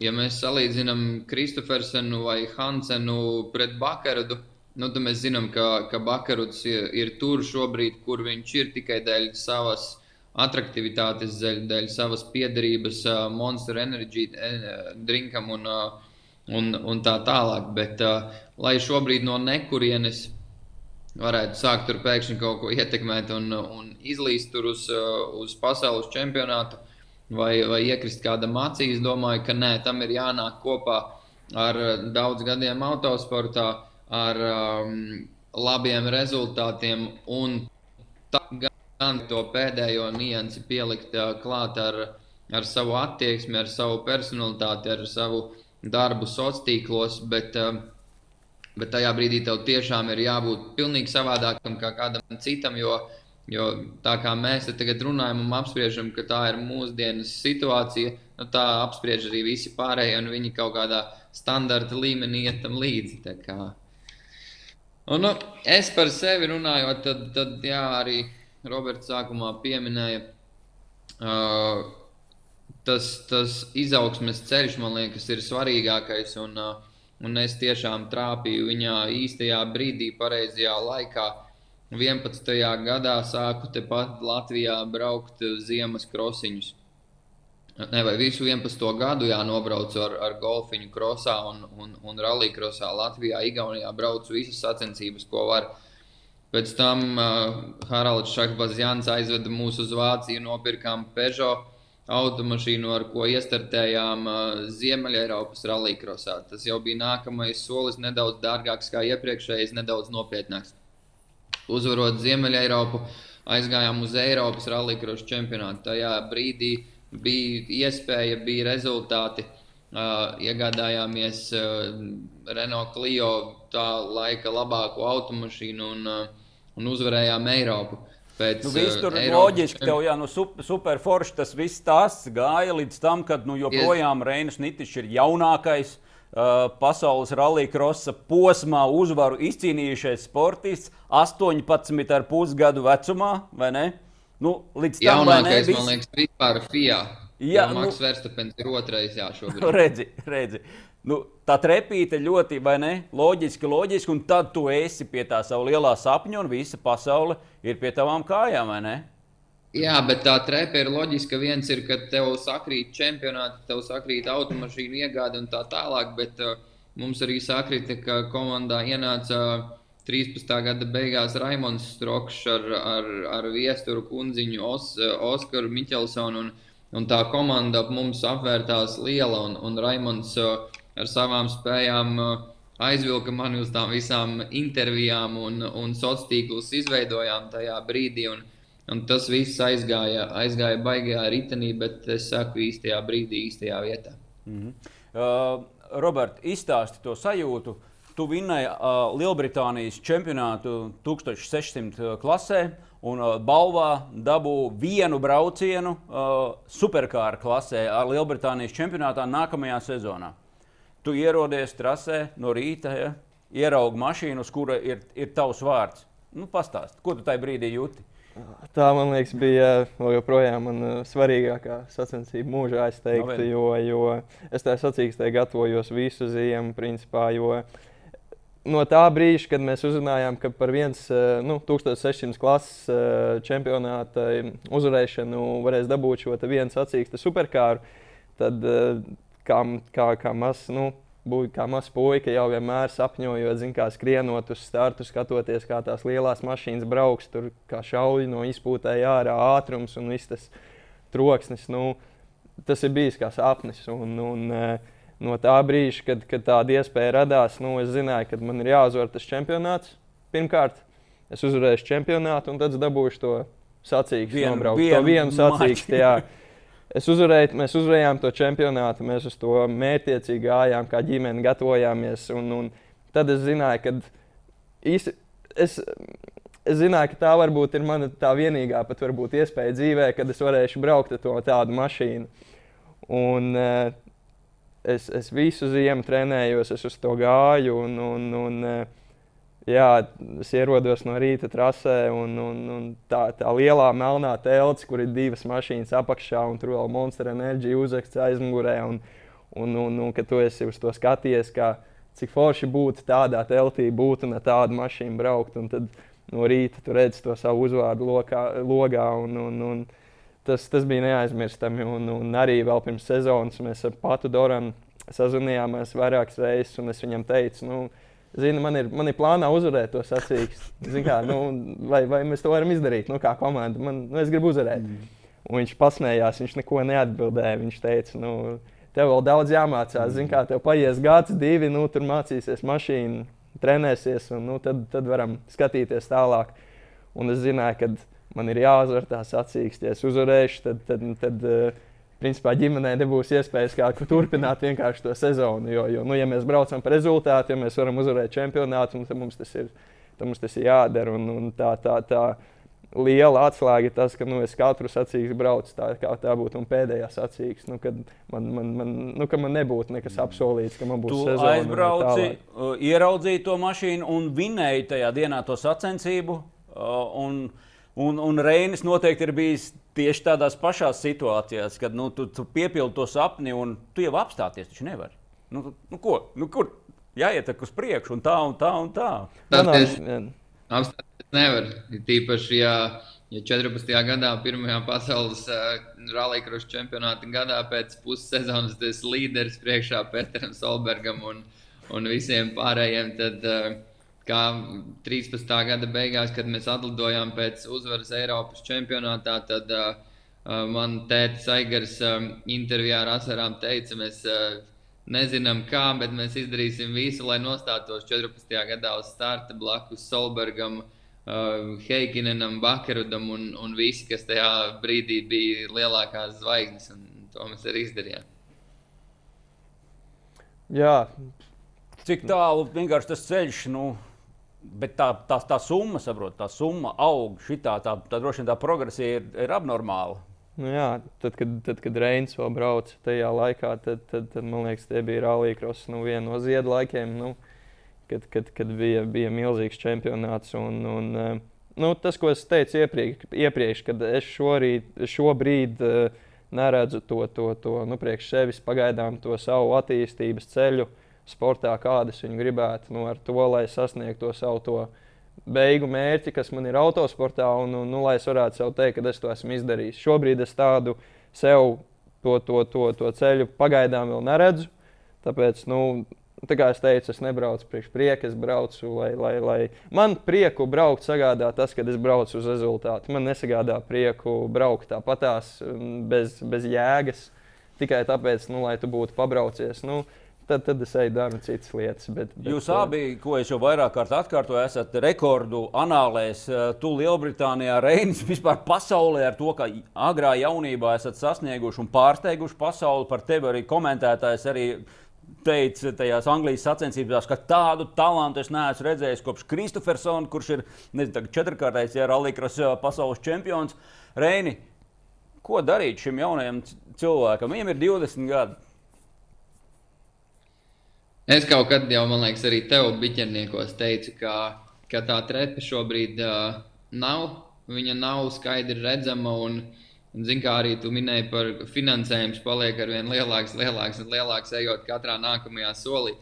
B: ja mēs salīdzinām Kristofersenu vai Hansenu pret Bakarudu, nu, tad mēs zinām, ka, ka Bakaruds ir, ir tur šobrīd, kur viņš ir tikai dēļ savas attraktivitātes, dēļ, dēļ savas piedarības uh, Monster Energy uh, drinkam un, uh, un, un tā tālāk. Bet, uh, lai šobrīd no nekurienes varētu sākt tur pēkšņi kaut ko ietekmēt un, un izlīst tur uz, uz pasaules čempionātu, vai, vai iekrist kāda mācīs. Es domāju, ka nē, tam ir jānāk kopā ar daudz gadiem autosportā, ar um, labiem rezultātiem un gan to pēdējo niansi pielikt uh, klāt ar, ar savu attieksmi, ar savu personalitāti, ar savu darbu sociālos tīklos. Bet, uh, Bet tajā brīdī tev tiešām ir jābūt pilnīgi savādākam kā kādam citam, jo Jo tā kā mēs te tagad runājam un apspriežam, ka tā ir mūsdienas situācija, nu, tā apspriež arī visi pārējie, un viņi kaut kādā standarta līmenī iet tam līdzi. Un, nu, es par sevi runājot, tad, tad jā, arī Roberts sākumā pieminēja. Uh, tas, tas izaugsmes ceļš, man liekas, ir svarīgākais. Un, uh, un es tiešām trāpīju viņā īstajā brīdī, pareizajā laikā. Uh, 11. gadā sāku tepat Latvijā braukt ziemas krosiņus. Ne, vai visu 11. gadu jānobraucu ar, ar golfiņu krosā un, un, un rallija krosā Latvijā, Igaunijā braucu visas sacensības, ko var. Pēc tam uh, Haralds Šakbazjans aizveda mūs uz Vāciju, nopirkām Peugeot automašīnu, ar ko iestartējām uh, Ziemeļ-Eiropas rallija krosā. Tas jau bija nākamais solis, nedaudz dārgāks kā iepriekšējais, nedaudz nopietnāks uzvarot Ziemeļ-Eiropu, aizgājām uz Eiropas rallija čempionātu. Tajā brīdī bija iespēja, bija rezultāti. Uh, iegādājāmies uh, Renault Clio, tā laika labāko automašīnu un, uh, un uzvarējām Eiropu.
A: Pēc, nu, viss tur ir loģiski, tev jau nu, super, super forši tas viss tās gāja līdz tam, kad nu, joprojām Reinas Nitišs ir jaunākais. Uh, Uh, pasaules rallija krosa posmā uzvaru izcīnījušais sportists 18,5 gadu vecumā, vai ne? Nu,
B: līdz tam Jaunākais, ne, vis... man liekas, vispār FIA. Jā, nu, Maks Verstapens ir otrais, jā, šobrīd.
A: redzi, redzi. Nu, tā trepīte ļoti, ne? Loģiski, loģiski, un tad tu esi pie tā sava lielā sapņa, un visa pasaule ir pie tavām kājām?
B: Jā, bet tā trepa ir loģiska. Viens ir, ka tev sakrīt čempionāti, tev sakrīt automašīnu iegāde un tā tālāk, bet uh, mums arī sakrita, ka komandā ienāca 13. gada beigās Raimons Strokšs ar, ar, ar viesturu kundziņu Os, Oskaru Miķelsonu. Un, un tā komanda mums apvērtās liela, un, un Raimons uh, ar savām spējām uh, aizvilka mani uz tām visām intervijām un, un sociālos tīklus izveidojām tajā brīdī. Un, Un tas viss aizgāja, aizgāja baigajā ritenī, bet es saku īstajā brīdī, īstajā vietā.
A: Mm -hmm. uh, Robert, izstāsti to sajūtu. Tu tu vinnēji uh, Lielbritānijas čempionātu 1600 klasē un uh, balvā dabū vienu braucienu uh, superkāra klasē ar Lielbritānijas čempionātā nākamajā sezonā. Tu ierodies trasē no rīta, ja, ieraugi mašīnu, uz kura ir, ir tavs vārds. Nu, pastāst, ko tu tajā brīdī jūti?
C: Tā, man liekas, bija joprojām man, svarīgākā sacensība mūžā, es teiktu, no jo, jo es tā sacīkstē gatavojos visu ziemu, principā, jo no tā brīža, kad mēs uzzinājām, ka par viens eh, nu, 1600 klases eh, čempionāta uzvarēšanu varēs dabūt šo vienu sacīkstu superkāru, tad eh, kā, kā, kā mazs. Nu, Būtu kā mazs puika, jau vienmēr sapņojot, zin, kā skrienot uz startu, skatoties, kā tās lielās mašīnas brauks, tur kā šauļi no izpūtēja ārā ātrums un viss tas troksnis. Nu, tas ir bijis kā sapnis. Un, un, uh, no tā brīža, kad, kad tāda iespēja radās, nu, es zināju, ka man ir jāuzvar tas čempionāts. Pirmkārt, es uzvarēšu čempionātu, un tad dabūšu to sacīkstu, nobraukt
A: vien
C: to vienu sacīkstu. Es uzvarēju, mēs uzvarējām to čempionātu, mēs uz to mērķiecīgi gājām, kā ģimene gatavojāmies. Un, un tad es zināju, ka īsti, es, es zināju, ka tā varbūt ir mana tā vienīgā pat varbūt iespēja dzīvē, kad es varēšu braukt ar to tādu mašīnu. Un, uh, es, es visu ziemu trenējos, es uz to gāju. Un, un, un, eh, jā, es ierodos no rīta trasē, un, un, un tā, tā lielā melnā telts, kur ir divas mašīnas apakšā, un tur vēl monster enerģija uzraksts aizmugurē. Un, un, un, un kad tu esi uz to skaties, kā, cik forši būtu tādā teltī būt un ar tādu mašīnu braukt. Un tad no rīta tu redzi to savu uzvārdu lokā, logā. Un, un, un, tas, tas bija neaizmirstami. Un, un arī vēl pirms sezonas mēs ar Patu Doranu sazvanījāmies vairākas reizes, un es viņam teicu, nu, Zini, man ir, man ir plānā uzvarēt to sacīkstu. Nu, vai, vai mēs to varam izdarīt? Nu, kā komanda, man, nu, es gribu uzvarēt. Mm. Un viņš pasmējās, viņš neko neatbildēja. Viņš teica, nu, tev vēl daudz jāmācās. Zini, kā tev paies gads, divi, nu, tur mācīsies mašīnu, trenēsies, un nu, tad, tad varam skatīties tālāk. Un es zināju, ka man ir jāuzvar tā sacīksts. Ja es uzvarēšu, tad, tad, tad uh, principā ģimenē nebūs iespējas kā turpināt vienkārši to sezonu. Jo, jo nu, ja mēs braucam par rezultātu, ja mēs varam uzvarēt čempionātu, tad mums tas ir, mums tas ir jādara. Un, un tā, tā, tā liela atslēga ir tas, ka nu, es katru sacīkstu braucu tā, kā tā būtu pēdējā sacīksts. Nu, kad man, man, man, nu, ka man nebūtu nekas apsolīts, ka man būs tu sezona.
A: Aizbrauci, uh, ieraudzīji to mašīnu un vinēji tajā dienā to sacensību. Uh, un, un, un Reinis noteikti ir bijis tieši tādās pašās situācijās, kad nu, tu, tu piepildi to sapni un tu jau apstāties, taču nevari. Nu, nu, ko? Nu, kur? Jāiet uz priekšu, un tā, un tā, un tā.
B: Tas apstāties nevar. Tīpaši, ja, ja 14. gadā, pirmajā pasaules uh, rallija kruša čempionāta gadā, pēc pussezonas tas līderis priekšā Petram Solbergam un, un visiem pārējiem, tad uh, kā 13. gada beigās, kad mēs atlidojām pēc uzvaras Eiropas čempionātā, tad uh, man tētis Aigars um, intervijā ar asarām teica, mēs uh, nezinām kā, bet mēs izdarīsim visu, lai nostātos 14. gadā uz starta blakus Solbergam. Uh, Heikinenam, Bakarudam un, un visi, kas tajā brīdī bija lielākās zvaigznes, un to mēs arī izdarījām.
C: Jā.
A: Cik tālu vienkārši tas ceļš, nu, Bet tā, tā, tā summa, saprot, tā summa aug. Šitā, tā, tā droši vien tā progresija ir, ir abnormāla.
C: Nu jā, tad, kad, tad, kad Reins vēl brauca tajā laikā, tad, tad, tad man liekas, tie bija Rallija nu, viena no ziedu laikiem, nu, kad, kad, kad bija, bija milzīgs čempionāts. Un, un, eh, nu, tas, ko es teicu iepriekš, iepriekš kad es šorīt, šobrīd uh, neredzu to, to, to nu, priekš sevis pagaidām to savu attīstības ceļu. Uh, sportā, kādas viņi gribētu, nu, ar to, lai sasniegtu to savu to beigu mērķi, kas man ir autosportā, un, un nu, lai es varētu sev teikt, ka es to esmu izdarījis. Šobrīd es tādu sev to, to, to, to ceļu pagaidām vēl neredzu. Tāpēc, nu, tā kā es teicu, es nebraucu priekš prieka, es braucu, lai, lai, lai man prieku braukt sagādā tas, kad es braucu uz rezultātu. Man nesagādā prieku braukt tāpatās bez, bez jēgas, tikai tāpēc, nu, lai tu būtu pabraucies. Nu, tad, tad es eju daru citas lietas. Bet, bet,
A: Jūs abi, ko es jau vairāk kārt atkārtoju, esat rekordu anālēs. Eh, tu Lielbritānijā, Reinis vispār pasaulē ar to, ka agrā jaunībā esat sasnieguši un pārsteiguši pasauli. Par tevi arī komentētājs arī teica tajās Anglijas sacensībās, ka tādu talantu es neesmu redzējis kopš Kristofersona, kurš ir nezinu, četrkārtais ja, rallycross pasaules čempions. Reini, ko darīt šim jaunajam cilvēkam? Viņam ir 20 gadi.
B: Es kaut kad jau, man liekas, arī tev biķerniekos teicu, ka, ka tā trepa šobrīd uh, nav. Viņa nav skaidri redzama. Un, zin, kā arī tu minēji par finansējumu, paliek ar vien lielāks, lielāks un lielāks, ejot katrā nākamajā solī.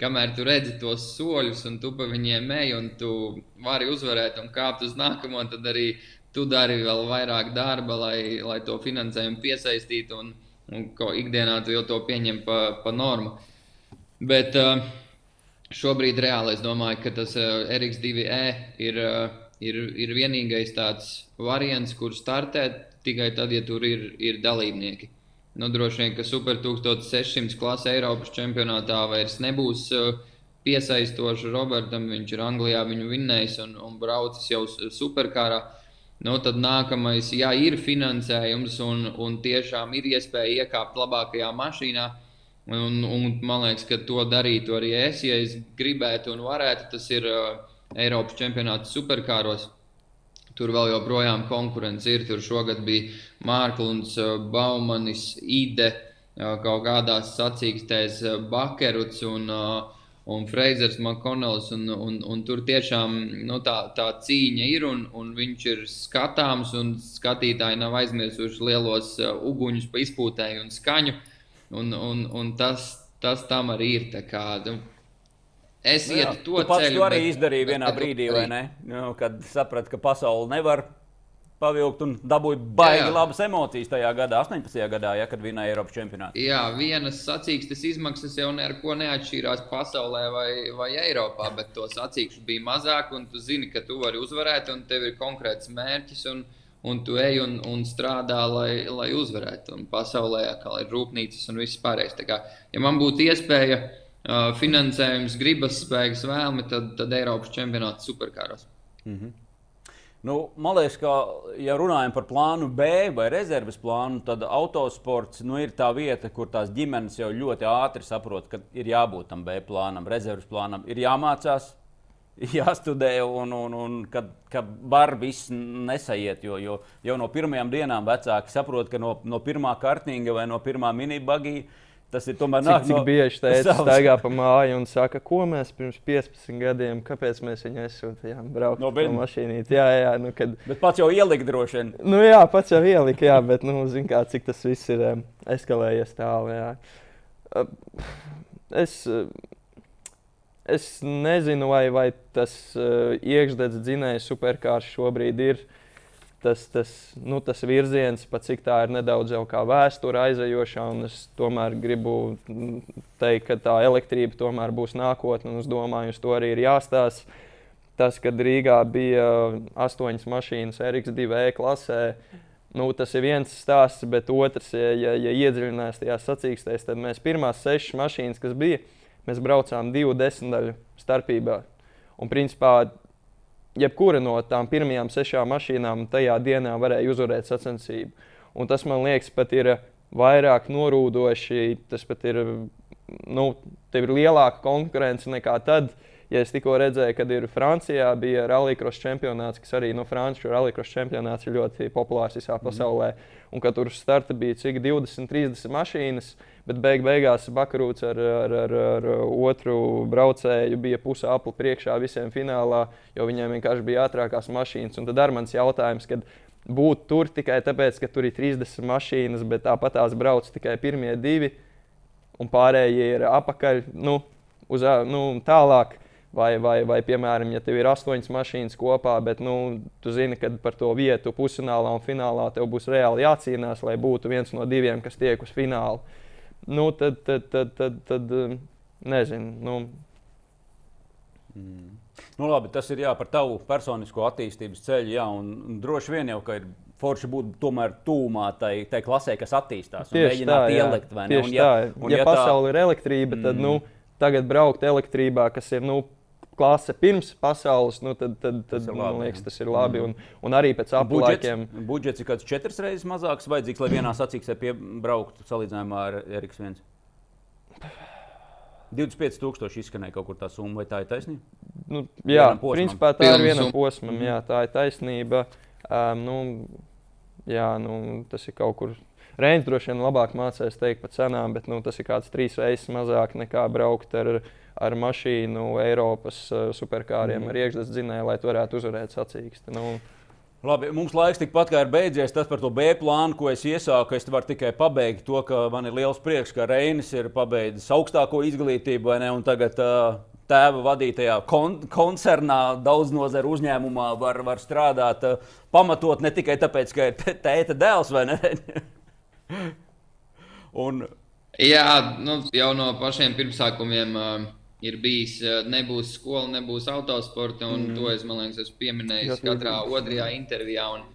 B: Kamēr tu redzi tos soļus, un tu pa viņiem ej, un tu vari uzvarēt un kāpt uz nākamo, tad arī tu dari vēl vairāk darba, lai, lai to finansējumu piesaistītu. Un, un ikdienā tu jau to pieņem pa, pa normu. Uh, Bet uh, šobrīd reāli es domāju, ka tas uh, RX2E ir, uh, ir, ir vienīgais tāds variants, kur startēt tikai tad, ja tur ir, ir dalībnieki. Nu, droši vien, ka Super 1600 klase Eiropas čempionātā vairs nebūs piesaistoši Robertam. Viņš ir Anglijā, viņu vinnējis un, un braucis jau superkārā. Nu, tad nākamais, ja ir finansējums un, un tiešām ir iespēja iekāpt labākajā mašīnā, uh, Un, un man liekas, ka to darītu arī es, ja es gribētu un varētu. Tas ir uh, Eiropas čempionāts superkāros. Tur vēl joprojām konkurence ir. Tur šogad bija Mārklunds, uh, Baumanis, Ide, uh, kaut kādās sacīkstēs uh, Bakeruts un, uh, un Freizers Makonels. Un, un, un tur tiešām nu, tā, tā cīņa ir un, un viņš ir skatāms. Skatītāji nav aizmirsuši lielos uh, uguņus pa izpūtēju un skaņu. Uh, Un, un, un tas, tas tam arī ir. Kā, nu, es nu, ietu to
A: tu
B: ceļu.
A: Tu arī bet, izdarīji bet, vienā bet, brīdī, vai ne? Nu, kad saprati, ka pasaule nevar pavilkt un dabūja baigi jā, jā. labas emocijas tajā gadā, 18. gadā, ja, kad vinēja Eiropas čempionātu.
B: Jā, vienas sacīkstes izmaksas jau neko neatšķīrās pasaulē vai, vai Eiropā, bet to sacīkšu bija mazāk, un tu zini, ka tu vari uzvarēt, un tev ir konkrēts mērķis. Un, un tu ej un, un strādā, lai, lai uzvarētu. Un pasaulē kā ir rūpnīcas un viss pārējais. Kā, ja man būtu iespēja, uh, finansējums, gribas spēks, vēlme, tad, tad Eiropas čempionāts superkāros. Mm -hmm.
A: Nu, man liekas, ka, ja runājam par plānu B vai rezerves plānu, tad autosports nu, ir tā vieta, kur tās ģimenes jau ļoti ātri saprot, ka ir jābūt tam B plānam, rezerves plānam, ir jāmācās jāstudē, un, un, un kad, kad var viss nesaiet. Jo, jo jau no pirmajām dienām vecāki saprot, ka no, no pirmā kārtīga vai no pirmā minibagija. Tas ir tomēr
C: cik, cik no bieži teica, staigā pa māju un saka, ko mēs pirms 15 gadiem, kāpēc mēs viņu aizsūtījām braukt no ar mašīnīti. Jā, jā, nu, kad...
A: Bet pats jau ielika droši vien.
C: Nu jā, pats jau ielika, jā, bet, nu, zin kā, cik tas viss ir eskalējies tālu, jā. Es, Es nezinu, vai, vai tas uh, iekšdedz dzinējs superkārs šobrīd ir tas, tas, nu, tas virziens, pa cik tā ir nedaudz jau kā vēsture aizejoša. Es tomēr gribu teikt, ka tā elektrība tomēr būs nākotne, un es domāju, uz to arī ir jāstāsta. Tas, kad Rīgā bija astoņas mašīnas RX2 klasē, nu, tas ir viens stāsts, bet otrs, ja, ja, ja iedziļinās tajā sacīkstēs, tad mēs pirmās sešas mašīnas, kas bija, mēs braucām divu desmitaļu starpībā. Un, principā, jebkura no tām pirmajām sešām mašīnām tajā dienā varēja uzvarēt sacensību. Un tas man liekas, pat ir vairāk norūdoši. Tas pat ir, nu, ir lielāka konkurence nekā tad, ja es tikko redzēju, kad ir Francijā bija rallycross čempionāts, kas arī no nu, Francijas rallycross čempionāts ir ļoti populārs visā pasaulē. Mm. Un kad tur starta bija cik 20, 30 mašīnas. Uh, Bet beig beigās Bakarūts ar, ar, ar, ar otru braucēju bija pusē apli priekšā visiem finālā, jo viņiem vienkārši bija ātrākās mašīnas. Un tad ar mans jautājums, kad būt tur tikai tāpēc, ka tur ir 30 mašīnas, bet tāpat tās brauc tikai pirmie divi, un pārējie ir apakaļ, nu, uz, nu, tālāk. Vai, vai, vai, piemēram, ja tev ir astoņas mašīnas kopā, bet nu, tu zini, ka par to vietu pusfinālā un finālā tev būs reāli jācīnās, lai būtu viens no diviem, kas tiek uz fināla nu, tad, tad, tad, tad, tad um, nezinu. Nu.
A: Mm. Nu, labi, tas ir jā, par tavu personisko attīstības ceļu. Jā, un, un droši vien jau ir forši būt tomēr tūmā tai, tai klasē, kas attīstās. Tieši tā, ielikt,
C: Tieši un, ja, tā. Un, ja, ja pasaule tā... ir elektrība, tad nu, mm. nu, tagad braukt elektrībā, kas ir nu, klase pirms pasaules, nu, tad, tad, tad tas, labi, man liekas, tas ir labi. Mm. Un, un arī pēc aplaikiem.
A: Budžets, budžets ir kāds četras reizes mazāks vajadzīgs, lai vienā sacīksē piebrauktu salīdzinājumā ar Eriks 1. 25,000 izskanēja kaut kur tā summa, vai tā ir taisnība?
C: Nu, jā, principā tā ir viena posma,
B: Mhm.
C: jā, tā ir taisnība. Um, nu, jā, nu, tas ir kaut kur. Reņģis droši vien labāk mācīs teikt par cenām, bet nu, tas ir kāds trīs reizes mazāk nekā braukt ar, ar mašīnu Eiropas uh, superkāriem mm. ar iekšzemes dzinēju, lai tu varētu uzvarēt sacīksti. Nu,
A: Labi, mums laiks tikpat kā ir beidzies. Tas par to B plānu, ko es iesāku, es varu tikai pabeigt to, ka man ir liels prieks, ka Reinis ir pabeidzis augstāko izglītību, ne? Un tagad uh, tēva vadītajā kon koncernā, daudz nozaru uzņēmumā var, var strādāt, uh, pamatot ne tikai tāpēc, ka ir tē- tēta dēls, vai ne? Un,
B: Jā, nu, jau no pašiem pirmsākumiem uh, ir bijis, uh, nebūs skola, nebūs autosporta. Un mm. to es, man liekas, esmu pieminējis
C: Jā,
B: katrā otrajā intervijā. Un,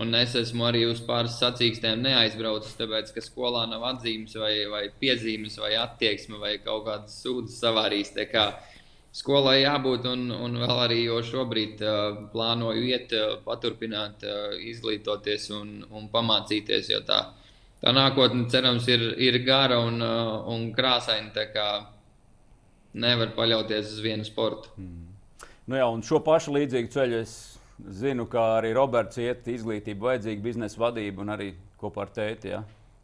B: un es esmu arī uz pāris sacīkstēm neaizbraucis, tāpēc, ka skolā nav atzīmes, vai, vai piezīmes, vai attieksme, vai kaut kādas sūdzes savārīs. Skolai jābūt, un, un vēl arī jo šobrīd uh, plānoju iet, uh, paturpināt, uh, izglītoties un, un pamācīties. Jo tā, tā nākotne, cerams, ir, ir gara un, uh, un krāsaina. Nevar paļauties uz vienu sportu.
A: nu jā, un šo pašu līdzīgu ceļu es zinu, kā arī Roberts iet izglītību, vajadzīga biznesa vadība un arī kopā ar tēti. Ja?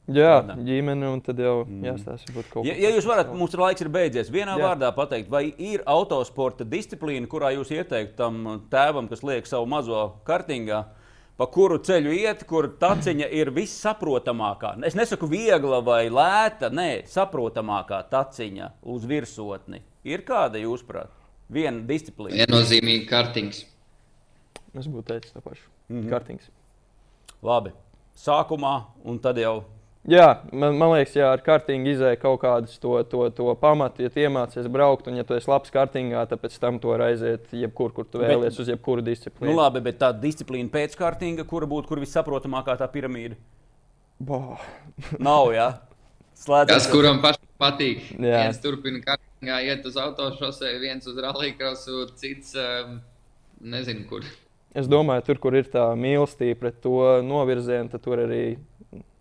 C: jā,
A: Strādā.
C: ģimene, un tad jau mm. jāstāsta varbūt kaut
A: Ja,
C: kas
A: ja jūs varat, mums ir laiks ir beidzies, vienā Jā. Vārdā pateikt, vai ir autosporta disciplīna, kurā jūs ieteiktu tam tēvam, kas liek savu mazo kartingā, pa kuru ceļu iet, kur taciņa ir vissaprotamākā. Es nesaku viegla vai lēta, nē, saprotamākā taciņa uz virsotni. Ir kāda, jūsuprāt, viena disciplīna?
B: Viennozīmīgi kartings.
C: Es būtu teicis to pašu. Mm. -hmm. Kartings.
A: Labi, sākumā un tad jau.
C: Jā, man, man liekas, ja ar kartingu izēja kaut kādas to, to, to pamatu, ja tu iemācies braukt, un ja tu esi labs kartingā, tad pēc tam tu vari aiziet jebkur, kur tu
A: Bet-
C: vēlies, uz jebkuru
A: Nu,
C: disciplīnu.
A: labi, bet tā disciplīna pēc kārtinga, kura būtu kur vissaprotamākā tā piramīda?
C: Boh.
A: Nav, jā. Slēdzam.
B: Kas kuram pašam patīk?
C: Jā.
B: Viens turpina kartingā, iet uz autošosei, viens uz rallija cits um, nezinu, kur.
C: Es domāju, tur, kur ir tā mīlestība pret to novirzienu, tad tur arī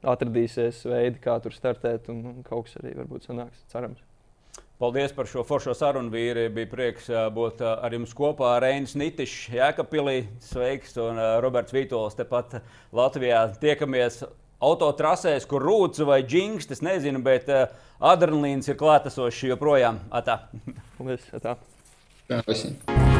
C: atradīsies veidi, kā tur startēt, un, un kaut kas arī varbūt sanāks. Cerams.
A: Paldies par šo foršo sarunu, vīri. Bija prieks būt ar jums kopā. Reinis Nitišs, Jēkabpilī, sveiks, un Roberts Vītols tepat Latvijā. Tiekamies autotrasēs, kur rūcis vai džings, es nezinu, bet adrenalīns ir klātesošs joprojām. Atā.
C: Paldies! Tā.
B: Tā.